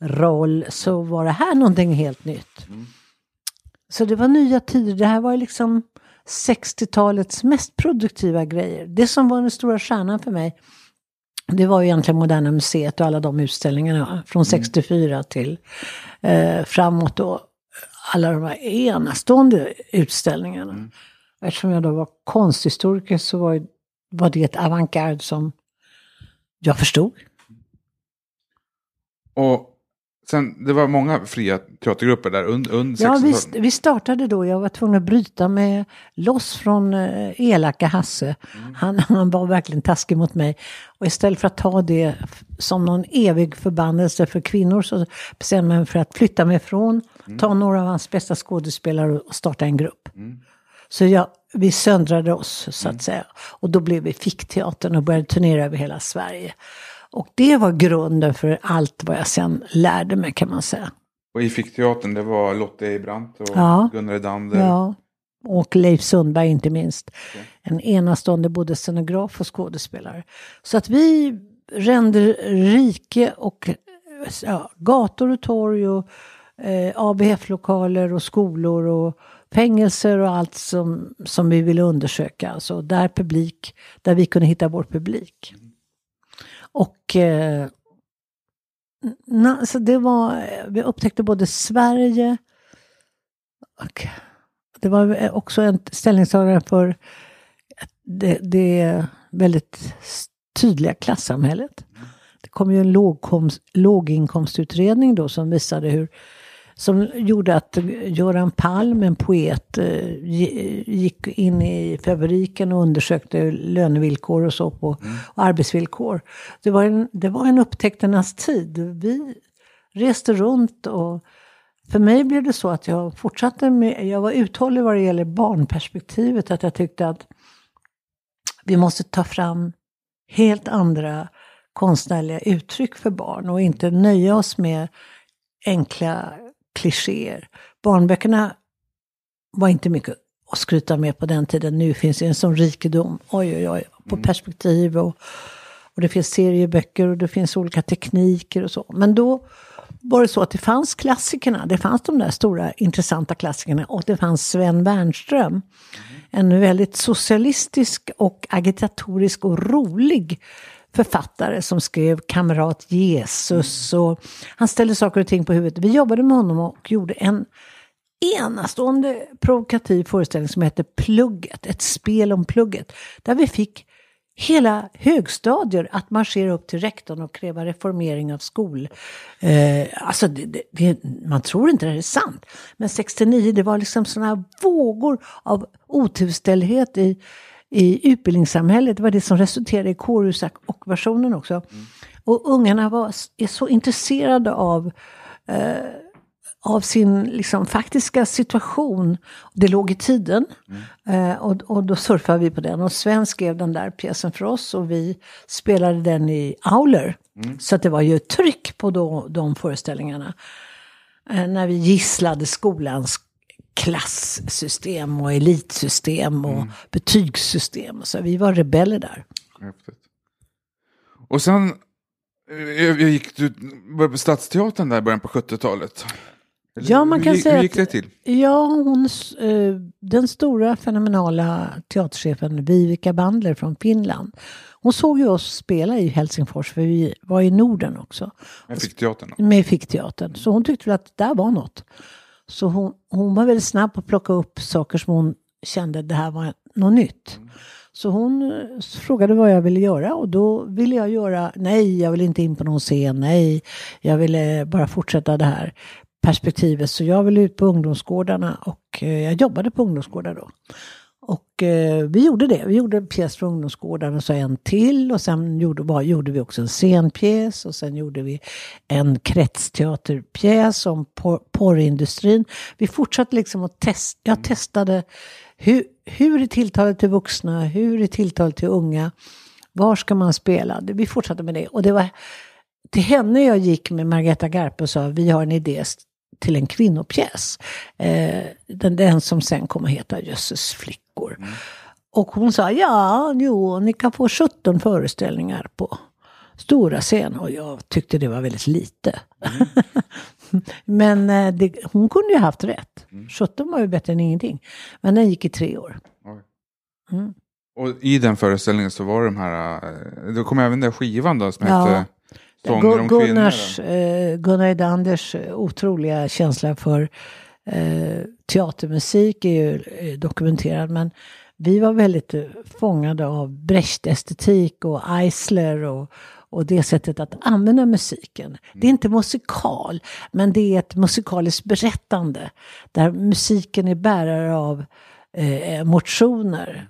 roll så var det här någonting helt nytt. Så det var nya tider. Det här var liksom 60-talets mest produktiva grejer. Det som var den stora stjärnan för mig det var ju egentligen Moderna Museet och alla de utställningarna från 64 till eh, framåt då. Alla de här enastående utställningarna. Eftersom jag då var konsthistoriker så var, var det ett avantgarde som jag förstod. Och sen, det var många fria teatergrupper där under, under Ja, 60-talet. vi, vi startade då, jag var tvungen att bryta mig loss från eh, elaka Hasse. Han, *laughs* han var verkligen taskig mot mig. Och istället för att ta det som någon evig förbannelse för kvinnor så bestämde jag mig för att flytta mig ifrån, ta några av hans bästa skådespelare och starta en grupp. Så jag, vi söndrade oss så att säga. Och då blev vi Fickteatern och började turnera över hela Sverige. Och det var grunden för allt vad jag sen lärde mig kan man säga. Och i Fickteatern, det var Lotte Eibrandt och Ja. Gunnar Edander. Ja, och Leif Sundberg inte minst. En enastående både scenograf och skådespelare. Så att vi rände rike och ja, gator och torg och eh, ABF-lokaler och skolor och fängelser och allt som, som vi ville undersöka. Alltså där publik, där vi kunde hitta vår publik. Och eh, na, så det var, vi upptäckte både Sverige och det var också en ställningstagande för det, det väldigt tydliga klassamhället. Det kom ju en låginkomstutredning då som visade hur som gjorde att Göran Palm, en poet, eh, gi- gick in i fabriken och undersökte lönevillkor och så på och arbetsvillkor. Det var, en, det var en upptäckternas tid. Vi reste runt och för mig blev det så att jag fortsatte med, jag var uthållig vad det gäller barnperspektivet, att jag tyckte att vi måste ta fram helt andra konstnärliga uttryck för barn och inte nöja oss med enkla klichéer. Barnböckerna var inte mycket att skryta med på den tiden. Nu finns det en sån rikedom, oj oj oj, på perspektiv och, och det finns serieböcker och det finns olika tekniker och så. Men då var det så att det fanns klassikerna, det fanns de där stora intressanta klassikerna och det fanns Sven Wernström. En väldigt socialistisk och agitatorisk och rolig författare som skrev Kamrat Jesus och han ställde saker och ting på huvudet. Vi jobbade med honom och gjorde en enastående provokativ föreställning som heter Plugget, ett spel om plugget. Där vi fick hela högstadier att marschera upp till rektorn och kräva reformering av skol. Eh, alltså, det, det, det, man tror inte det är sant. Men 69, det var liksom sådana vågor av otillställdhet i, i utbildningssamhället. Det var det som resulterade i kårhusockupationen också. Och ungarna var, är så intresserade av eh, av sin liksom, faktiska situation. Det låg i tiden. Mm. Eh, och, och då surfade vi på den. Och Sven skrev den där pjäsen för oss och vi spelade den i Auler. Mm. Så att det var ju tryck på då, de föreställningarna. Eh, när vi gisslade skolans klasssystem och elitsystem och mm. betygssystem. Så vi var rebeller där. Häftigt. Och sen eh, jag gick du på Stadsteatern där i början på 70-talet. Ja, man kan hur, säga hur gick det till? ja, hon, eh, den stora fenomenala teaterchefen Vivica Bandler från Finland. Hon såg ju oss spela i Helsingfors, för vi var i Norden också. Med Fickteatern? Med Fickteatern. Så hon tyckte väl att det där var något. Så hon, hon var väldigt snabb på att plocka upp saker som hon kände att det här var något nytt. Mm. Så hon eh, frågade vad jag ville göra och då ville jag göra, nej jag vill inte in på någon scen, nej jag ville bara fortsätta det här perspektivet. Så jag ville ut på ungdomsgårdarna och eh, jag jobbade på ungdomsgårdar då. Och eh, vi gjorde det. Vi gjorde en pjäs för ungdomsgården och så en till. Och sen gjorde, bara, gjorde vi också en scenpjäs. Och sen gjorde vi en kretsteaterpjäs om por porrindustrin. Vi fortsatte liksom att testa. Jag testade hur, hur är tilltalet till vuxna? Hur är tilltalet till unga? Var ska man spela? Vi fortsatte med det. Och det var till henne jag gick med Margareta Garpe och sa vi har en idé till en kvinnopjäs. Eh, den, den som sen kommer heta Jösses flicka flickor. Mm. Och hon sa ja, jo, ni kan få 17 föreställningar på stora scen. Och jag tyckte det var väldigt lite. Mm. *laughs* Men eh, det, hon kunde ju haft rätt. Mm. 17 var ju bättre än ingenting. Men den gick i tre år. Mm. Och i den föreställningen så var det de här, eh, då kom även den skivan då som ja. hette Sånger om Gunnars, eh, Gunnar Edanders otroliga känsla för eh, teatermusik är ju eh, dokumenterad. Men vi var väldigt eh, fångade av Brecht-estetik och Eisler och, och det sättet att använda musiken. Mm. Det är inte musikal, men det är ett musikaliskt berättande. Där musiken är bärare av eh, motioner.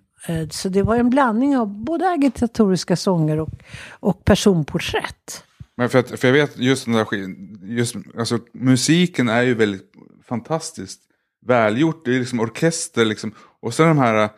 Så det var en blandning av både agitatoriska sånger och, och personporträtt. Men för, att, för jag vet just den där just, alltså musiken är ju väldigt fantastiskt välgjort. Det är liksom orkester liksom. Och sen de här äh,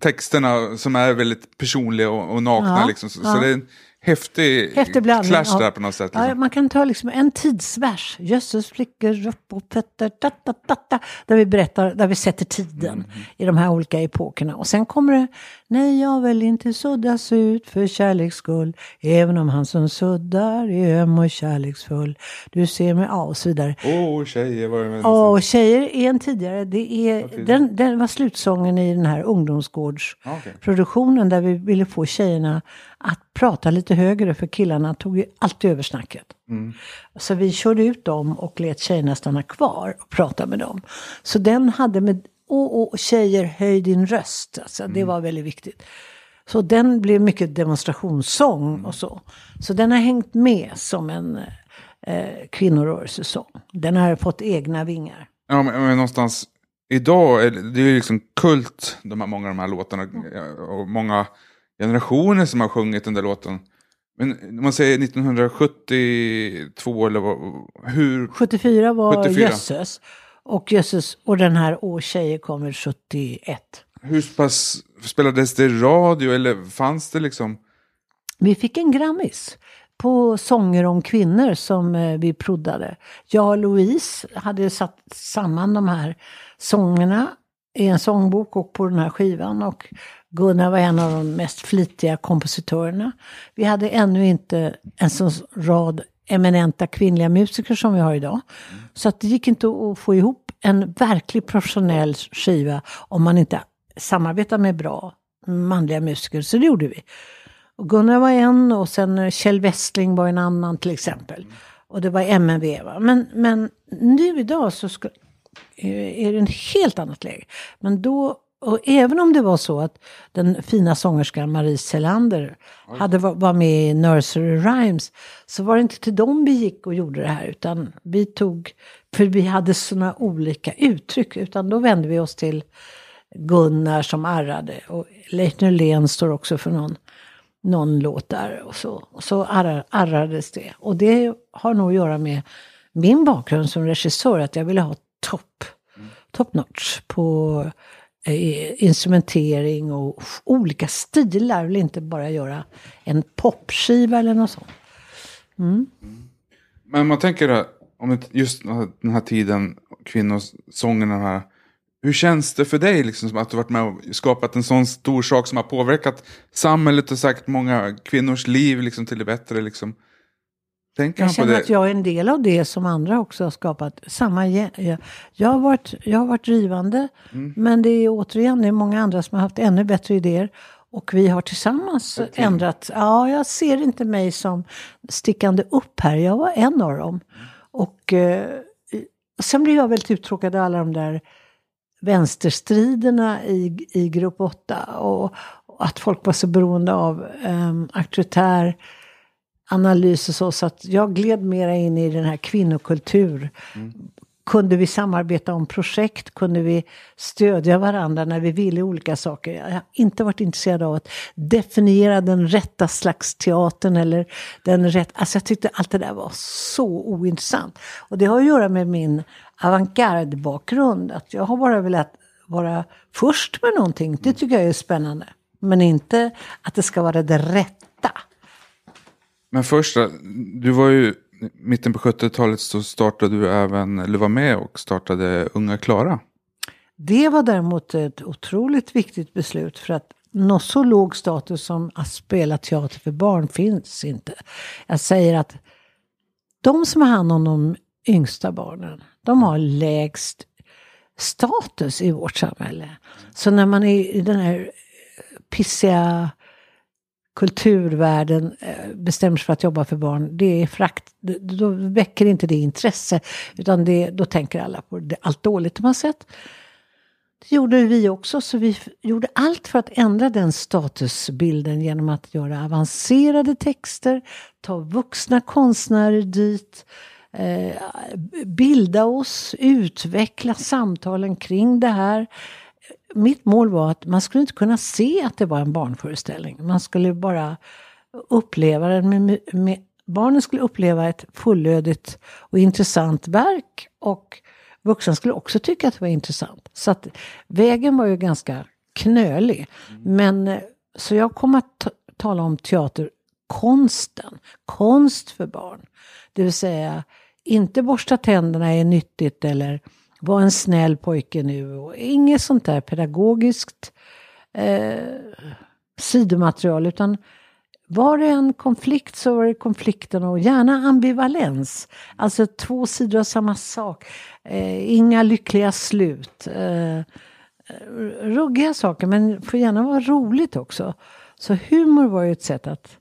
texterna som är väldigt personliga och, och nakna. Ja, liksom. Så, ja. så det är en häftig, häftig clash ja. där på något sätt. Liksom. Ja, man kan ta liksom en tidsvers. Jösses flickor upp och fötter, ta, ta, ta, ta, där vi berättar, där vi sätter tiden mm. i de här olika epokerna. Och sen kommer det, nej jag vill inte suddas ut för kärleks skull, även om han som suddar är öm och kärleksfull. Du ser mig, ja och så vidare. Åh, oh, tjejer var det med. Ja, och tjejer är en tidigare, det är, den, den var slutsången i den här ungdomsgårdsproduktionen ah, okay. där vi ville få tjejerna att prata lite högre för killarna tog ju alltid över snacket. Mm. Så vi körde ut dem och lät tjejerna stanna kvar och prata med dem. Så den hade med, och, och tjejer höj din röst, alltså, mm. det var väldigt viktigt. Så den blev mycket demonstrationssång mm. och så. Så den har hängt med som en eh, kvinnorörelsesång. Den har fått egna vingar. Ja, men, men någonstans idag, är det, det är liksom kult, de här, många av de här låtarna. Mm. Och många generationer som har sjungit den där låten. Men om man säger 1972 eller vad, hur? 74 var 74. Jösses. Och Jösses och den här Å tjejer kommer 71. Hur pass spelades det radio eller fanns det liksom? Vi fick en Grammis på sånger om kvinnor som eh, vi proddade. Jag och Louise hade satt samman de här sångerna i en sångbok och på den här skivan. Och Gunnar var en av de mest flitiga kompositörerna. Vi hade ännu inte en sån rad eminenta kvinnliga musiker som vi har idag. Så att det gick inte att få ihop en verklig professionell skiva om man inte samarbetar med bra manliga musiker. Så det gjorde vi. Och Gunnar var en och sen Kjell Westling var en annan till exempel. Och det var MNV. Va? Men, men nu idag så skulle är det en helt annat läge. Men då och även om det var så att den fina sångerskan Marie Selander hade var med i Nursery Rhymes så var det inte till dem vi gick och gjorde det här utan vi tog, för vi hade sådana olika uttryck, utan då vände vi oss till Gunnar som arrade och Leif Nylén står också för någon någon låt där och så, och så arrar, arrades det. Och det har nog att göra med min bakgrund som regissör, att jag ville ha topp, top notch på eh, instrumentering och olika stilar. Vill inte bara göra en popskiva eller något sånt. Mm. Men man tänker om just den här tiden, kvinnosångerna här. Hur känns det för dig liksom, att du varit med och skapat en sån stor sak som har påverkat samhället och säkert många kvinnors liv liksom, till det bättre? Liksom. Tänker jag känner att jag är en del av det som andra också har skapat. Samma, jag, jag, har, varit, jag har varit drivande, mm. men det är återigen det är många andra som har haft ännu bättre idéer. Och vi har tillsammans ändrat. Ja, jag ser inte mig som stickande upp här. Jag var en av dem. Och eh, sen blev jag väldigt uttråkad av alla de där vänsterstriderna i, i grupp 8. Och, och att folk var så beroende av eh, auktoritär analys och så. Så att jag gled mera in i den här kvinnokultur. Mm. Kunde vi samarbeta om projekt? Kunde vi stödja varandra när vi ville olika saker? Jag har inte varit intresserad av att definiera den rätta slags teatern eller den rätt... Alltså jag tyckte allt det där var så ointressant. Och det har att göra med min avantgarde-bakgrund. Att jag har bara velat vara först med någonting. Det tycker jag är spännande. Men inte att det ska vara det rätta. Men först, du var ju mitten på 70-talet så startade du även, eller var med och startade Unga Klara. Det var däremot ett otroligt viktigt beslut för att något så låg status som att spela teater för barn finns inte. Jag säger att de som har hand om de yngsta barnen, de har lägst status i vårt samhälle. Så när man är i den här pissiga kulturvärlden eh, bestämmer sig för att jobba för barn, det är frakt, då väcker inte det intresse. Utan det, då tänker alla på det, allt dåligt de har sett. Det gjorde vi också, så vi gjorde allt för att ändra den statusbilden genom att göra avancerade texter, ta vuxna konstnärer dit, eh, bilda oss, utveckla samtalen kring det här mitt mål var att man skulle inte kunna se att det var en barnföreställning. Man skulle bara uppleva den med, med barnen skulle uppleva ett fullödigt och intressant verk. Och vuxna skulle också tycka att det var intressant. Så att vägen var ju ganska knölig. Men eh, så jag kom att tala om teaterkonsten. Konst för barn. Det vill säga, inte borsta tänderna är nyttigt eller var en snäll pojke nu. Och inget sånt där pedagogiskt eh, sidomaterial. Utan var det en konflikt så var det konflikten och gärna ambivalens. Alltså två sidor av samma sak. Eh, inga lyckliga slut. Eh, ruggiga saker men får gärna vara roligt också. Så humor var ju ett sätt att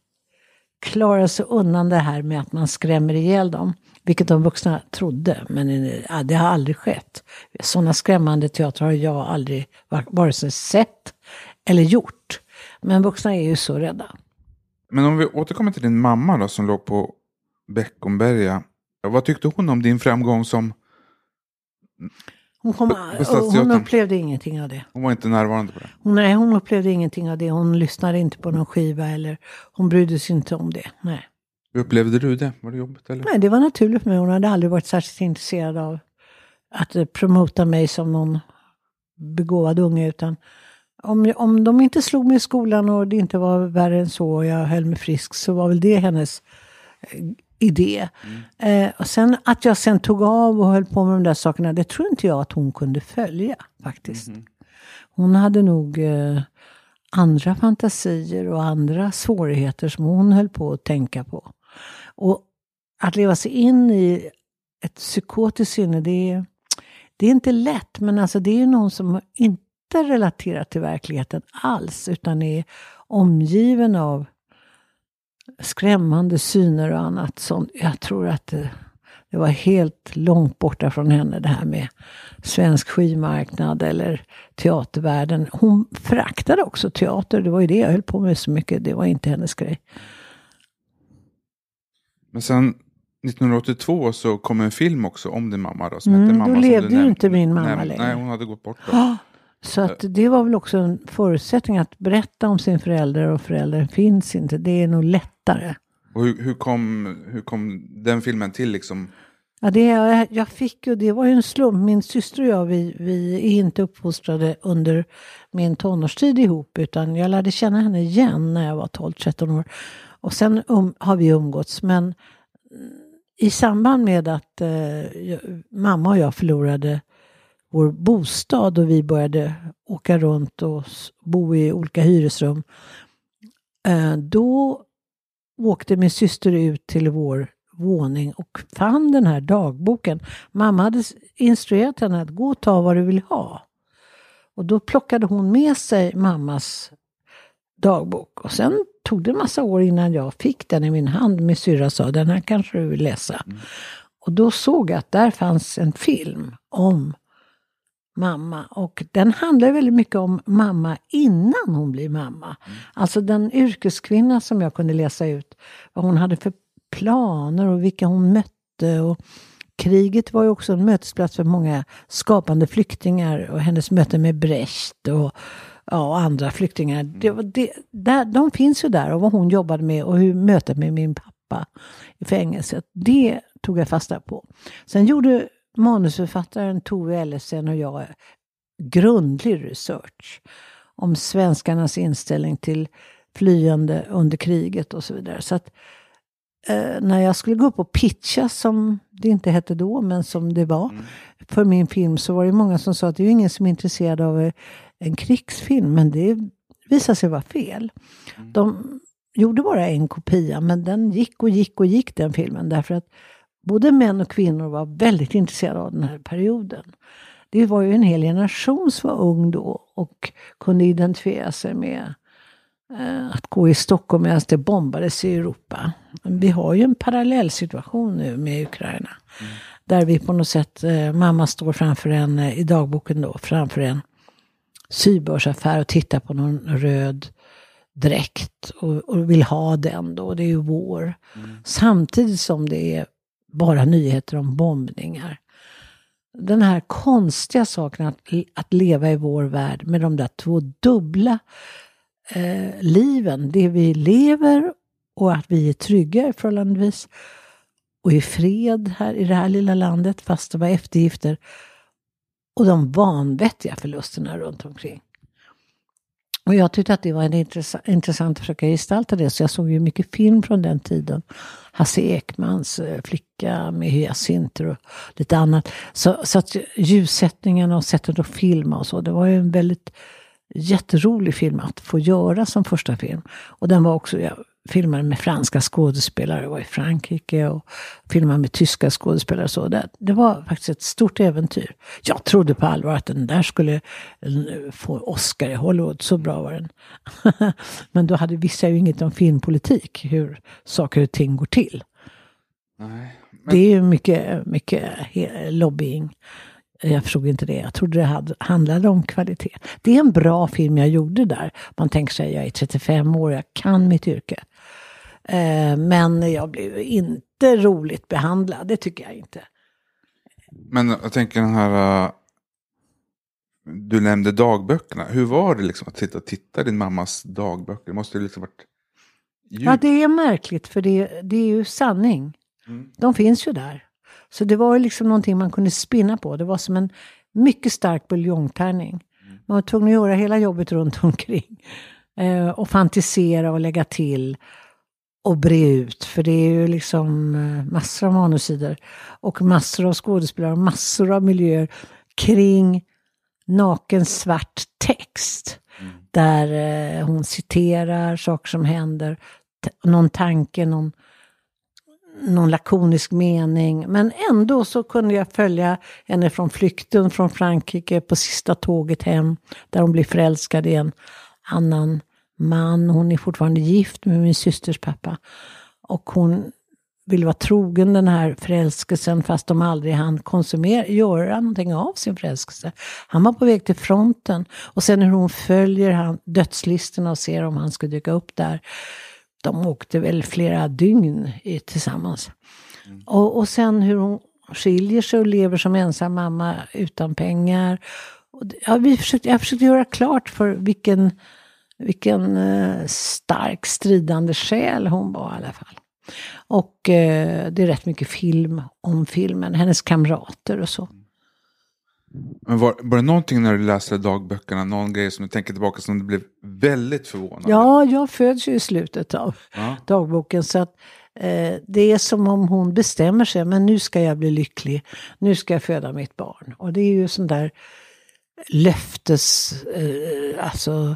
klara sig undan det här med att man skrämmer ihjäl dem. Vilket de vuxna trodde, men ja, det har aldrig skett. Sådana skrämmande teatrar har jag aldrig vare sig sett eller gjort. Men vuxna är ju så rädda. Men om vi återkommer till din mamma då, som låg på Beckomberga. Vad tyckte hon om din framgång som hon, kom, hon upplevde ingenting av det. Hon var inte närvarande på det? Nej, hon upplevde ingenting av det. Hon lyssnade inte på någon skiva eller hon brydde sig inte om det. Nej. Hur upplevde du det? Var det jobbigt? Eller? Nej, det var naturligt för mig. Hon hade aldrig varit särskilt intresserad av att eh, promota mig som någon begåvad unge. Utan om, om de inte slog mig i skolan och det inte var värre än så och jag höll mig frisk så var väl det hennes eh, idé. Mm. Eh, och sen att jag sen tog av och höll på med de där sakerna, det tror inte jag att hon kunde följa faktiskt. Mm. Hon hade nog eh, andra fantasier och andra svårigheter som hon höll på att tänka på. Och att leva sig in i ett psykotiskt sinne, det är, det är inte lätt. Men alltså det är någon som inte relaterar till verkligheten alls. Utan är omgiven av skrämmande syner och annat. Sånt. Jag tror att det, det var helt långt borta från henne det här med svensk skivmarknad eller teatervärlden. Hon föraktade också teater. Det var ju det jag höll på med så mycket. Det var inte hennes grej. Men sen 1982 så kom en film också om din mamma. Då, som mm, hette mamma då levde ju inte min mamma nej, längre. Nej, hon hade gått bort då. Så att det var väl också en förutsättning att berätta om sin förälder och föräldern finns inte. Det är nog lättare. Och hur, hur, kom, hur kom den filmen till liksom? Ja, det jag, jag fick ju, det var ju en slump. Min syster och jag, vi, vi är inte uppfostrade under min tonårstid ihop, utan jag lärde känna henne igen när jag var 12-13 år. Och sen um, har vi umgåtts, men i samband med att eh, mamma och jag förlorade vår bostad och vi började åka runt och bo i olika hyresrum. Eh, då åkte min syster ut till vår våning och fann den här dagboken. Mamma hade instruerat henne att gå och ta vad du vill ha. Och då plockade hon med sig mammas dagbok. Och sen tog det en massa år innan jag fick den i min hand. Min syrra sa den här kanske du vill läsa. Mm. Och då såg jag att där fanns en film om mamma. Och den handlar väldigt mycket om mamma innan hon blir mamma. Mm. Alltså den yrkeskvinna som jag kunde läsa ut vad hon hade för planer och vilka hon mötte. Och kriget var ju också en mötesplats för många skapande flyktingar och hennes möte med Brecht och, ja, andra flyktingar. Det, det, där, de finns ju där och vad hon jobbade med och hur mötet med min pappa i fängelset. Det tog jag fasta på. Sen gjorde manusförfattaren Tove Ellefsen och jag grundlig research om svenskarnas inställning till flyende under kriget och så vidare. Så att eh, när jag skulle gå upp och pitcha, som det inte hette då, men som det var, mm. för min film så var det många som sa att det är ingen som är intresserad av en krigsfilm, men det visade sig vara fel. Mm. De gjorde bara en kopia, men den gick och gick och gick den filmen, därför att både män och kvinnor var väldigt intresserade av den här perioden. Det var ju en hel generation som var ung då och kunde identifiera sig med eh, att gå i Stockholm medan det bombades i Europa. Vi har ju en parallell situation nu med Ukraina. Mm. Där vi på något sätt, eh, mamma står framför en, eh, i dagboken då, framför en sybörsaffär och tittar på någon röd dräkt och, och, vill ha den då, det är ju vår. Mm. Samtidigt som det är bara nyheter om bombningar. Den här konstiga saken att, att leva i vår värld med de där två dubbla eh, liven. Det vi lever och att vi är trygga förhållandevis och i fred här i det här lilla landet fast det var eftergifter. Och de vanvettiga förlusterna runt omkring. Och jag tyckte att det var en intressant, intressant att försöka gestalta det, så jag såg ju mycket film från den tiden. Hasse Ekmans eh, Flicka med hyacinter och lite annat. Så, så att ljussättningen och sättet att filma och så, det var ju en väldigt jätterolig film att få göra som första film. Och den var också, jag filmade med franska skådespelare, jag var i Frankrike och filmade med tyska skådespelare. Så det, det var faktiskt ett stort äventyr. Jag trodde på allvar att den där skulle eh, få Oscar i Hollywood, så bra var den. *laughs* Men då hade vissa ju inget om filmpolitik, hur saker och ting går till. Nej, men... Det är ju mycket, mycket lobbying. Jag förstod inte det. Jag trodde det hade, handlade om kvalitet. Det är en bra film jag gjorde där. Man tänker sig, jag är 35 år, jag kan mitt yrke. Eh, men jag blev inte roligt behandlad, det tycker jag inte. Men jag tänker den här, uh, du nämnde dagböckerna. Hur var det liksom att sitta och titta din mammas dagböcker? Det måste ju liksom varit djupt. Ja, det är märkligt för det, det är ju sanning. Mm. De finns ju där. Så det var ju liksom någonting man kunde spinna på. Det var som en mycket stark buljongtärning. Mm. Man var tvungen att göra hela jobbet runt *laughs* omkring. Eh, och fantisera och lägga till. Och bre ut, för det är ju liksom eh, massor av manussidor. Och massor av skådespelare och massor av miljöer kring naken svart text. Mm. Där eh, hon citerar saker som händer, någon tanke, någon någon lakonisk mening. Men ändå så kunde jag följa henne från flykten från Frankrike på sista tåget hem. Där hon blir förälskad i en annan man. Hon är fortfarande gift med min systers pappa. Och hon vill vara trogen den här förälskelsen fast de aldrig hann konsumera, göra någonting av sin förälskelse. Han var på väg till fronten och sen hur hon följer han, dödslistorna och ser om han ska dyka upp där de åkte väl flera dygn tillsammans. Mm. Och, och sen hur hon skiljer sig och lever som ensam mamma utan pengar. Och ja, vi försökte, jag försökte göra klart för vilken, vilken eh, stark stridande själ hon var i alla fall. Och eh, det är rätt mycket film om filmen, hennes kamrater och så. Men var, var det någonting när du läste dagböckerna, någon grej som du tänker tillbaka som du blev väldigt förvånad? Ja, jag föds ju i slutet av Ja. dagboken. Så att eh, det är som om hon bestämmer sig, men nu ska jag bli lycklig. Nu ska jag föda mitt barn. Och det är ju sån där löftes... Eh, alltså,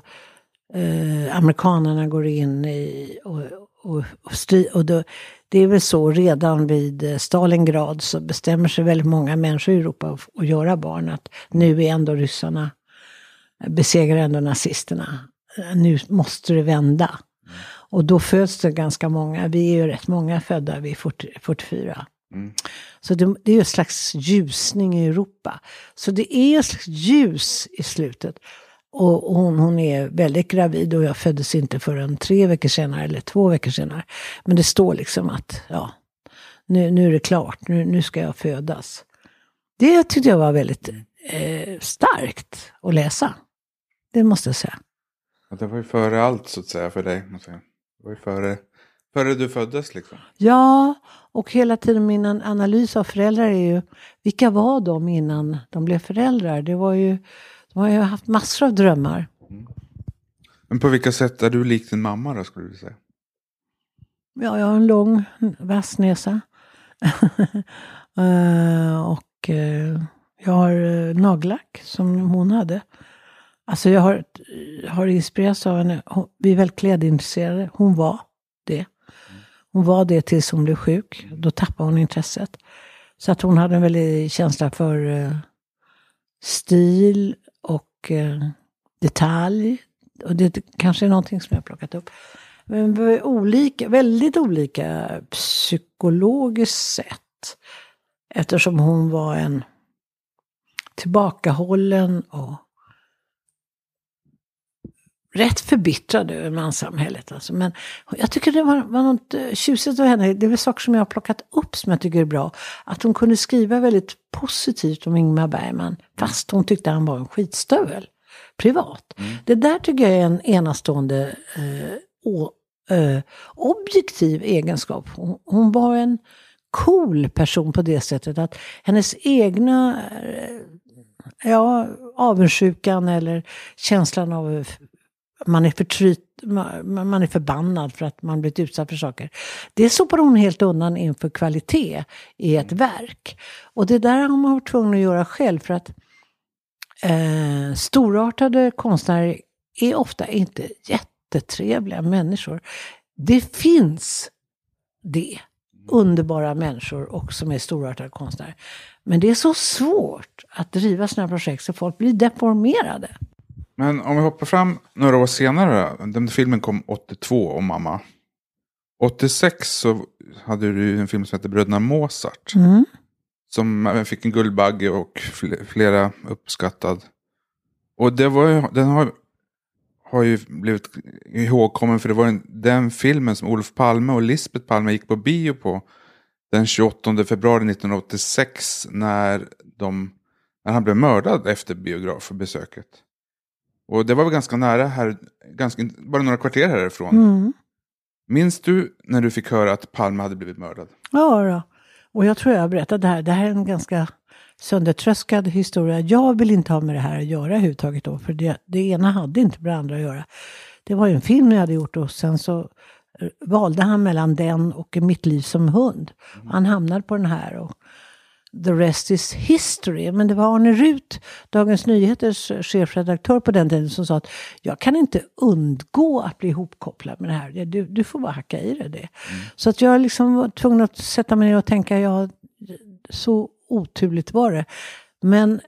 eh, amerikanerna går in i och, och, och, stri, och då, det är väl så redan vid eh, Stalingrad så bestämmer sig väldigt många människor i Europa att, göra barn. Att nu är ändå ryssarna besegrar ändå nazisterna. Eh, Nu måste det vända. Och då föds det ganska många. Vi är ju rätt många födda vid 40, 44. Mm. Så det, det är ju en slags ljusning i Europa. Så det är en slags ljus i slutet. Och hon, hon är väldigt gravid och jag föddes inte förrän tre veckor senare eller två veckor senare. Men det står liksom att ja, nu, nu är det klart, nu, nu ska jag födas. Det tyckte jag var väldigt eh, starkt att läsa. Det måste jag säga. Det var ju före allt så att säga för dig. måste jag säga. Det var ju före, före du föddes liksom. Ja, och hela tiden min an- analys av föräldrar är ju, vilka var de innan de blev föräldrar? Det var ju, de har ju haft massor av drömmar. Men på vilka sätt är du lik din mamma då skulle du säga? Ja, jag har en lång vass näsa. *laughs* Eh, och eh, jag har uh, nagellack som hon hade. Alltså jag har, har inspirerats av henne. Hon, vi är väldigt klädintresserade. Hon var det. Hon var det tills hon blev sjuk. Då tappade hon intresset. Så att hon hade en väldig känsla för stil och eh, detalj. Och det kanske är någonting som jag har plockat upp. Men olika, väldigt olika psykologiskt sett. Eftersom hon var en tillbakahållen och rätt förbittrad över manssamhället. Alltså. Men jag tycker det var, var något eh, tjusigt av henne. Det är väl saker som jag har plockat upp som jag tycker är bra. Att hon kunde skriva väldigt positivt om Ingmar Bergman. Fast hon tyckte han var en skitstövel. Privat. Det där tycker jag är en enastående eh, å, eh, objektiv egenskap. Hon, hon var en cool person på det sättet att hennes egna eh, ja, avundsjukan eller känslan av man är förtryt, man är förbannad för att man blivit utsatt för saker. Det sopar hon helt undan inför kvalitet i ett verk. Och det där har man varit tvungen att göra själv för att eh, storartade konstnärer är ofta inte jättetrevliga människor. Det finns det, underbara människor och som är storartade konstnärer. Men det är så svårt att driva sådana projekt så folk blir deformerade. Men om vi hoppar fram några år senare. Den filmen kom 82 om mamma. 86 så hade du en film som heter Bröderna Mozart. Mm. Som fick en Guldbagge och fl- flera uppskattad. Och det var ju, den har, har ju blivit ihågkommen för det var den, den filmen som Olof Palme och Lisbeth Palme gick på bio på. Den 28 februari 1986 när, de, när han blev mördad efter biografbesöket. Och det var väl ganska nära här, ganska, bara några kvarter härifrån. Mm. Minns du när du fick höra att Palme hade blivit mördad? Ja, då. och jag tror jag har berättat det här. Det här är en ganska söndertröskad historia. Jag vill inte ha med det här att göra överhuvudtaget då, för det, det ena hade inte med det andra att göra. Det var ju en film jag hade gjort och sen så eh, valde han mellan den och Mitt liv som hund. Han hamnade på den här och the rest is history. Men det var Arne Rut, Dagens Nyheters chefredaktör på den tiden, som sa att jag kan inte undgå att bli ihopkopplad med det här. Du, du får bara hacka i dig det. Så att jag liksom var tvungen att sätta mig ner och tänka, ja, så oturligt var det. Men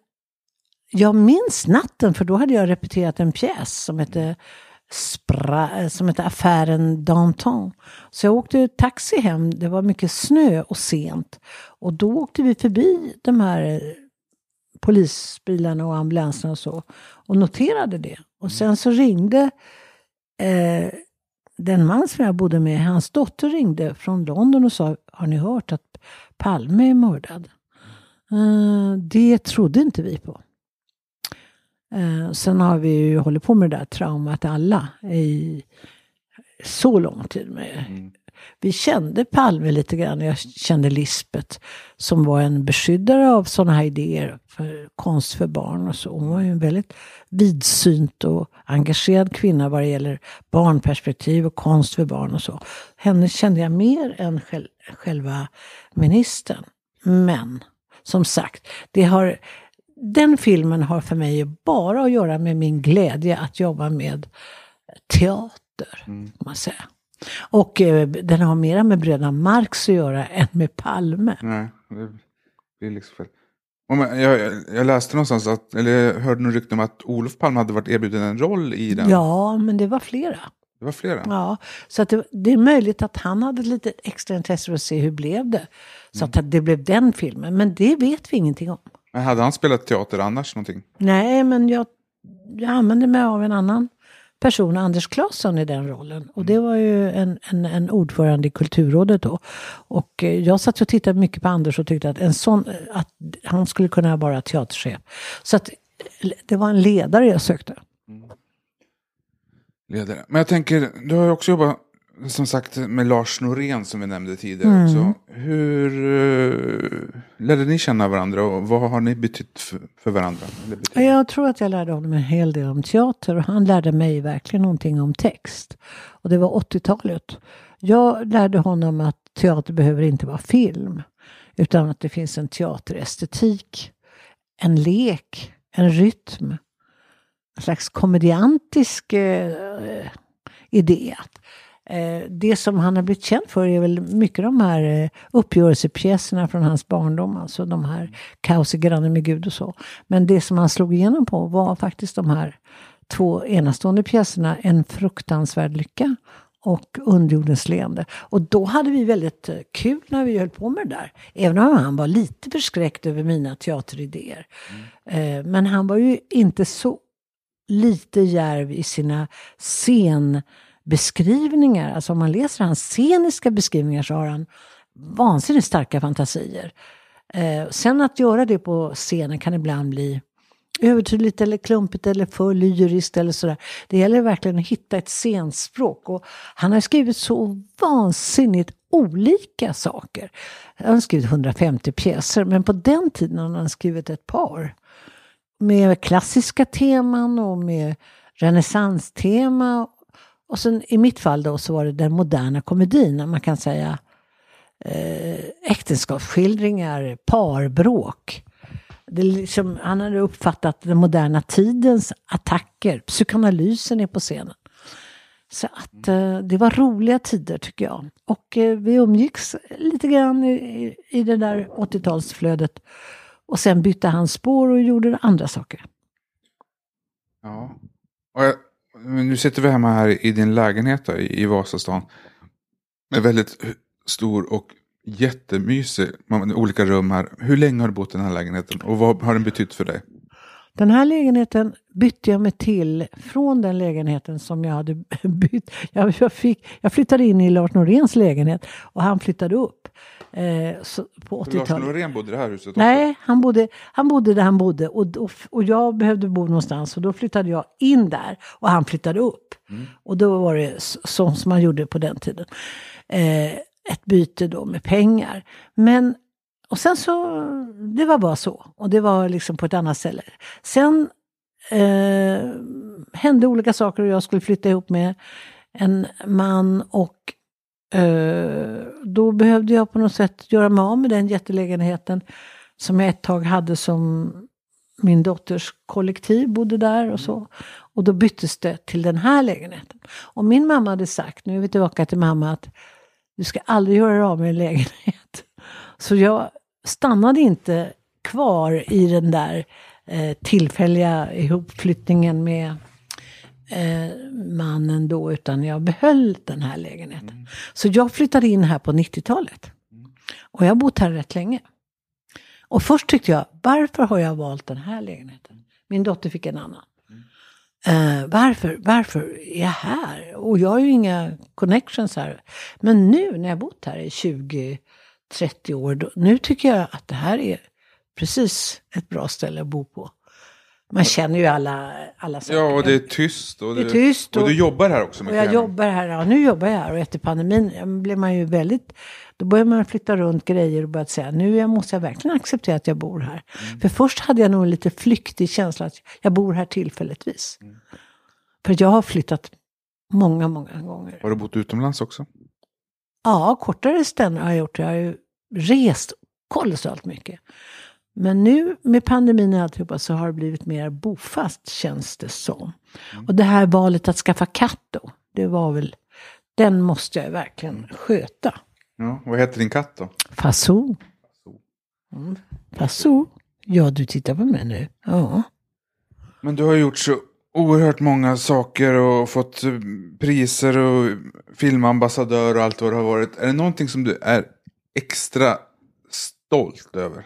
jag minns natten, för då hade jag repeterat en pjäs som hette, Spra, som hette Affären Danton. Så jag åkte taxi hem, det var mycket snö och sent. Och då åkte vi förbi de här polisbilarna och ambulanserna och så. Och noterade det. Och sen så ringde eh, den man som jag bodde med, hans dotter ringde från London och sa, har ni hört att Palme är mördad? Eh, det trodde inte vi på. Eh, sen har vi ju hållit på med det där traumat alla i så lång tid. Med. Mm. Vi kände Palme lite grann, jag kände Lisbet som var en beskyddare av sådana här idéer för konst för barn och så. Hon var ju en väldigt vidsynt och engagerad kvinna vad det gäller barnperspektiv och konst för barn och så. Henne kände jag mer än själ- själva ministern. Men som sagt, det har, den filmen har för mig bara att göra med min glädje att jobba med teater. Mm. Man säga. Och eh, den har mera med bröderna Marx att göra än med Palme. Nej, det blir liksom fel. Jag, jag, läste någonstans, att, eller jag hörde något rykte om att Olof Palme hade varit erbjuden en roll i den. Ja, men det var flera. Det var flera. Ja, så att det, det är möjligt att han hade lite extra intresse för att se hur blev det. Så att det blev den filmen, men det vet vi ingenting om. Men hade han spelat teater annars någonting? Nej, men jag, jag använde mig av en annan person, Anders Claesson, i den rollen. Och det var ju en, en, en ordförande i Kulturrådet då. Och eh, jag satt och tittade mycket på Anders och tyckte att, en sån, att han skulle kunna vara teaterchef. Så att eh, det var en ledare jag sökte. Ledare. Men jag tänker, du har ju också jobbat som sagt med Lars Norén som vi nämnde tidigare. Mm. också. Hur uh, lärde ni känna varandra och vad har ni betytt för, för varandra? Betytt? Jag tror att jag lärde honom en hel del om teater och han lärde mig verkligen någonting om text. Och det var 80-talet. Jag lärde honom att teater behöver inte vara film. Utan att det finns en teaterestetik, en lek, en rytm. En slags komediantisk eh, idé. Det som han har blivit känd för är väl mycket de här eh, uppgörelsepjäserna från hans barndom. Alltså de här Kaos i grannen med Gud och så. Men det som han slog igenom på var faktiskt de här två enastående pjäserna. En fruktansvärd lycka och Underjordens leende. Och då hade vi väldigt eh, kul när vi höll på med det där. Även om han var lite förskräckt över mina teateridéer. Eh, Men han var ju inte så lite djärv i sina beskrivningar, Alltså om man läser hans sceniska beskrivningar så har han vansinnigt starka fantasier. Eh, sen att göra det på scenen kan ibland bli övertydligt eller klumpigt eller för lyriskt eller sådär. Det gäller verkligen att hitta ett scenspråk. Och han har skrivit så vansinnigt olika saker. Han har skrivit 150 pjäser, men på den tiden har han skrivit ett par. Med klassiska teman och med renässanstema. Och sen i mitt fall då så var det den moderna komedin, man kan säga eh, äktenskapsskildringar, parbråk. Det liksom, han hade uppfattat den moderna tidens attacker. Psykoanalysen är på scenen. Så att eh, det var roliga tider tycker jag. Och eh, vi umgicks lite grann i, i, i det där 80-talsflödet. Och sen bytte han spår och gjorde andra saker. Ja. Och jag, men nu sitter vi hemma här i din lägenhet då, i, i Vasastan. Med väldigt stor och jättemysig, med olika rum här. Hur länge har du bott i den här lägenheten och vad har den betytt för dig? Den här lägenheten bytte jag mig till från den lägenheten som jag hade *laughs* bytt. Jag, jag, fick, jag flyttade in i Lars Noréns lägenhet och han flyttade upp eh, så, på För Lars 80-talet. Norén bodde i det här huset också? Nej, han bodde, han bodde där han bodde och, och, och jag behövde bo någonstans och då flyttade jag in där och han flyttade upp. Och då var det så, så som man gjorde på den tiden. Eh, ett byte då med pengar. Men, och sen så, det var bara så. Och det var liksom på ett annat ställe. Sen eh, hände olika saker och jag skulle flytta ihop med en man och Eh, då behövde jag på något sätt göra mig av med den jättelägenheten som jag ett tag hade som min dotters kollektiv bodde där och så. Och då byttes det till den här lägenheten. Och min mamma hade sagt, nu är vi tillbaka till mamma, att du ska aldrig göra dig av med en lägenhet. *laughs* Så jag stannade inte kvar i den där eh, tillfälliga ihopflyttningen med eh, mannen då, utan jag behöll den här lägenheten. Så jag flyttade in här på 90-talet. Och jag har bott här rätt länge. Och först tyckte jag, varför har jag valt den här lägenheten? Min dotter fick en annan. Eh, varför, varför är jag här? Och jag har ju inga connections här. Men nu när jag bott här i 20-30 år, då, nu tycker jag att det här är precis ett bra ställe att bo på. Man känner ju alla, alla saker. Ja, och det är tyst. Och Det är tyst Och, och- du jobbar här också Och jag piano. jobbar här, ja nu jobbar jag här och efter pandemin blev man ju väldigt, då börjar man flytta runt grejer och börjat säga nu måste jag verkligen acceptera att jag bor här. För först hade jag nog en lite flyktig känsla att jag bor här tillfälligtvis. För jag har flyttat många, många gånger. Har du bott utomlands också? Ja, kortare ställen har jag gjort. Jag har ju rest kolossalt mycket. Men nu med pandemin och alltihopa så har det blivit mer bofast känns det som. Och det här valet att skaffa katt då, det var väl, den måste jag verkligen sköta. Ja, vad heter din katt då? Faso. Mm. Faso. Ja, du tittar på mig nu. Ja. Men du har gjort så oerhört många saker och fått eh, priser och filmambassadör och allt vad det har varit. Är det någonting som du är extra stolt över?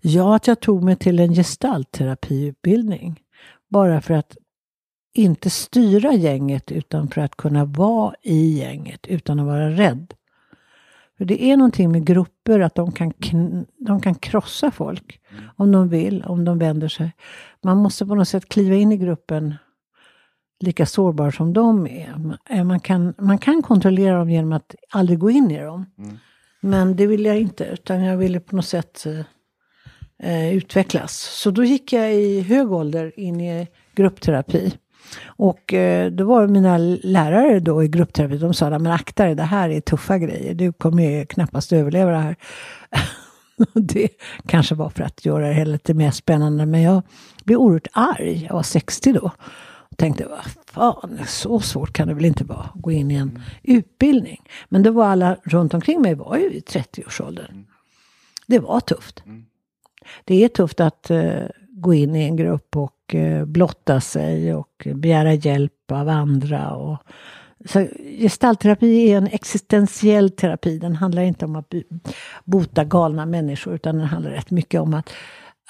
Ja, att jag tog mig till en gestaltterapiutbildning. Bara för att inte styra gänget utan för att kunna vara i gänget utan att vara rädd. För det är någonting med grupper att de kan, de kan krossa folk om de vill, om de vänder sig. Man måste på något sätt kliva in i gruppen lika sårbar som de är. Eh, Man kan, man kan kontrollera dem genom att aldrig gå in i dem. Men det vill jag inte, utan jag ville på något sätt eh, utvecklas. Så då gick jag i hög ålder in i gruppterapi. Och eh, då var mina lärare då i gruppterapi, de sa men akta dig, det här är tuffa grejer, du kommer ju knappast överleva det här. *laughs* Det kanske var för att göra det hela lite mer spännande, men jag blev oerhört arg, jag var 60 då. Och tänkte, vad fan, så svårt kan det väl inte vara att gå in i en utbildning. Men det var alla runt omkring mig var ju i 30-årsåldern. Det var tufft. Det är tufft att eh, gå in i en grupp och eh, blotta sig och begära hjälp av andra. Och, så gestaltterapi är en existentiell terapi. Den handlar inte om att bota galna människor utan den handlar rätt mycket om att,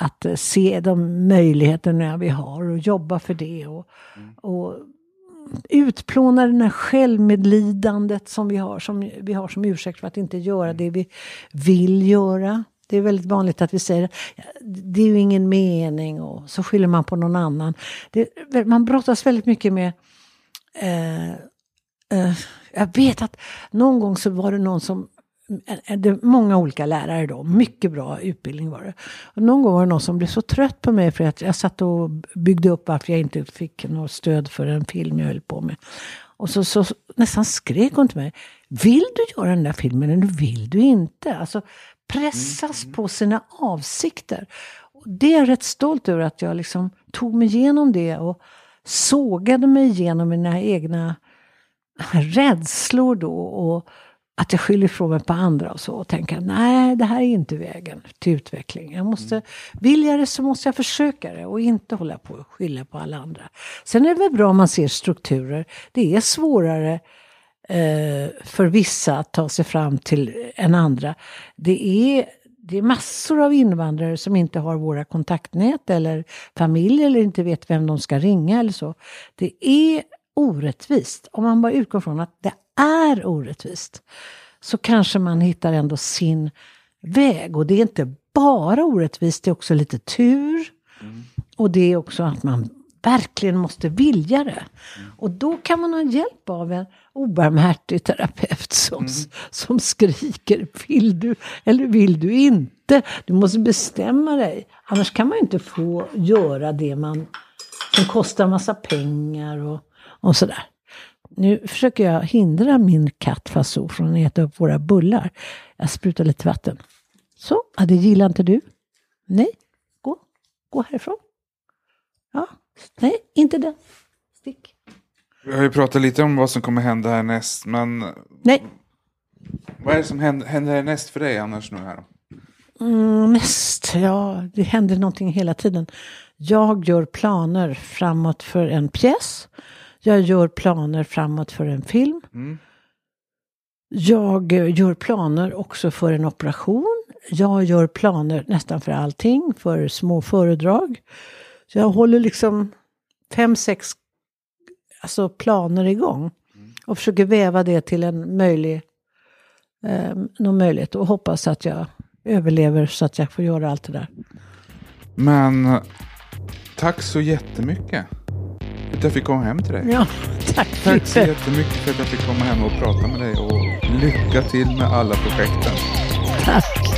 att eh, se de möjligheterna vi har och jobba för det. Och, och utplåna det här självmedlidandet som vi har som, vi har som ursäkt för att inte göra det vi vill göra. Det är väldigt vanligt att vi säger det är ju ingen mening och så skyller man på någon annan. Det, man brottas väldigt mycket med eh, eh, jag vet att någon gång så var det någon som eh, eh, det, många olika lärare då, mycket bra utbildning var det. Och någon gång var det någon som blev så trött på mig för att jag satt och byggde upp varför jag inte fick något stöd för en film jag höll på med. Och så, så nästan skrek hon till mig, vill du göra den där filmen eller vill du inte? Alltså pressas på sina avsikter. Och det är jag rätt stolt över att jag liksom tog mig igenom det och sågade mig igenom mina egna rädslor då och att jag skyller ifrån mig på andra och så och tänka nej det här är inte vägen till utveckling. Jag måste, vill jag det så måste jag försöka det och inte hålla på och skylla på alla andra. Sen är det väl bra om man ser strukturer. Det är svårare för vissa att ta sig fram till än andra. Det är, det är massor av invandrare som inte har våra kontaktnät eller familj eller inte vet vem de ska ringa eller så. Det är orättvist. Om man bara utgår från att det är orättvist så kanske man hittar ändå sin väg. Och det är inte bara orättvist, det är också lite tur. Och det är också att man verkligen måste vilja det. Och då kan man ha hjälp av en obarmhärtig terapeut som, som skriker vill du eller vill du inte? Du måste bestämma dig. Annars kan man ju inte få göra det man, som kostar massa pengar och, och sådär. Nu försöker jag hindra min katt Faso från att äta upp våra bullar. Jag sprutar lite vatten. Så, ja, det gillar inte du? Nej, gå. Gå härifrån. Ja, nej, inte den. Stick. Vi har ju pratat lite om vad som kommer hända härnäst. Men Nej, vad är det som händer, händer härnäst för dig annars nu här? mm, mest. Ja, det händer någonting hela tiden. Jag gör planer framåt för en pjäs. Jag gör planer framåt för en film. Mm. Jag eh, gör planer också för en operation. Jag gör planer nästan för allting, för små föredrag. Så jag håller liksom fem, sex alltså planer igång. Och försöker väva det till en möjlig, eh, någon möjlighet. Och hoppas att jag överlever så att jag får göra allt det där. Men tack så jättemycket. För att jag fick komma hem till dig. Ja, *laughs* tack Tack så jättemycket för att jag fick komma hem och prata med dig och lycka till med alla projekten. Tack.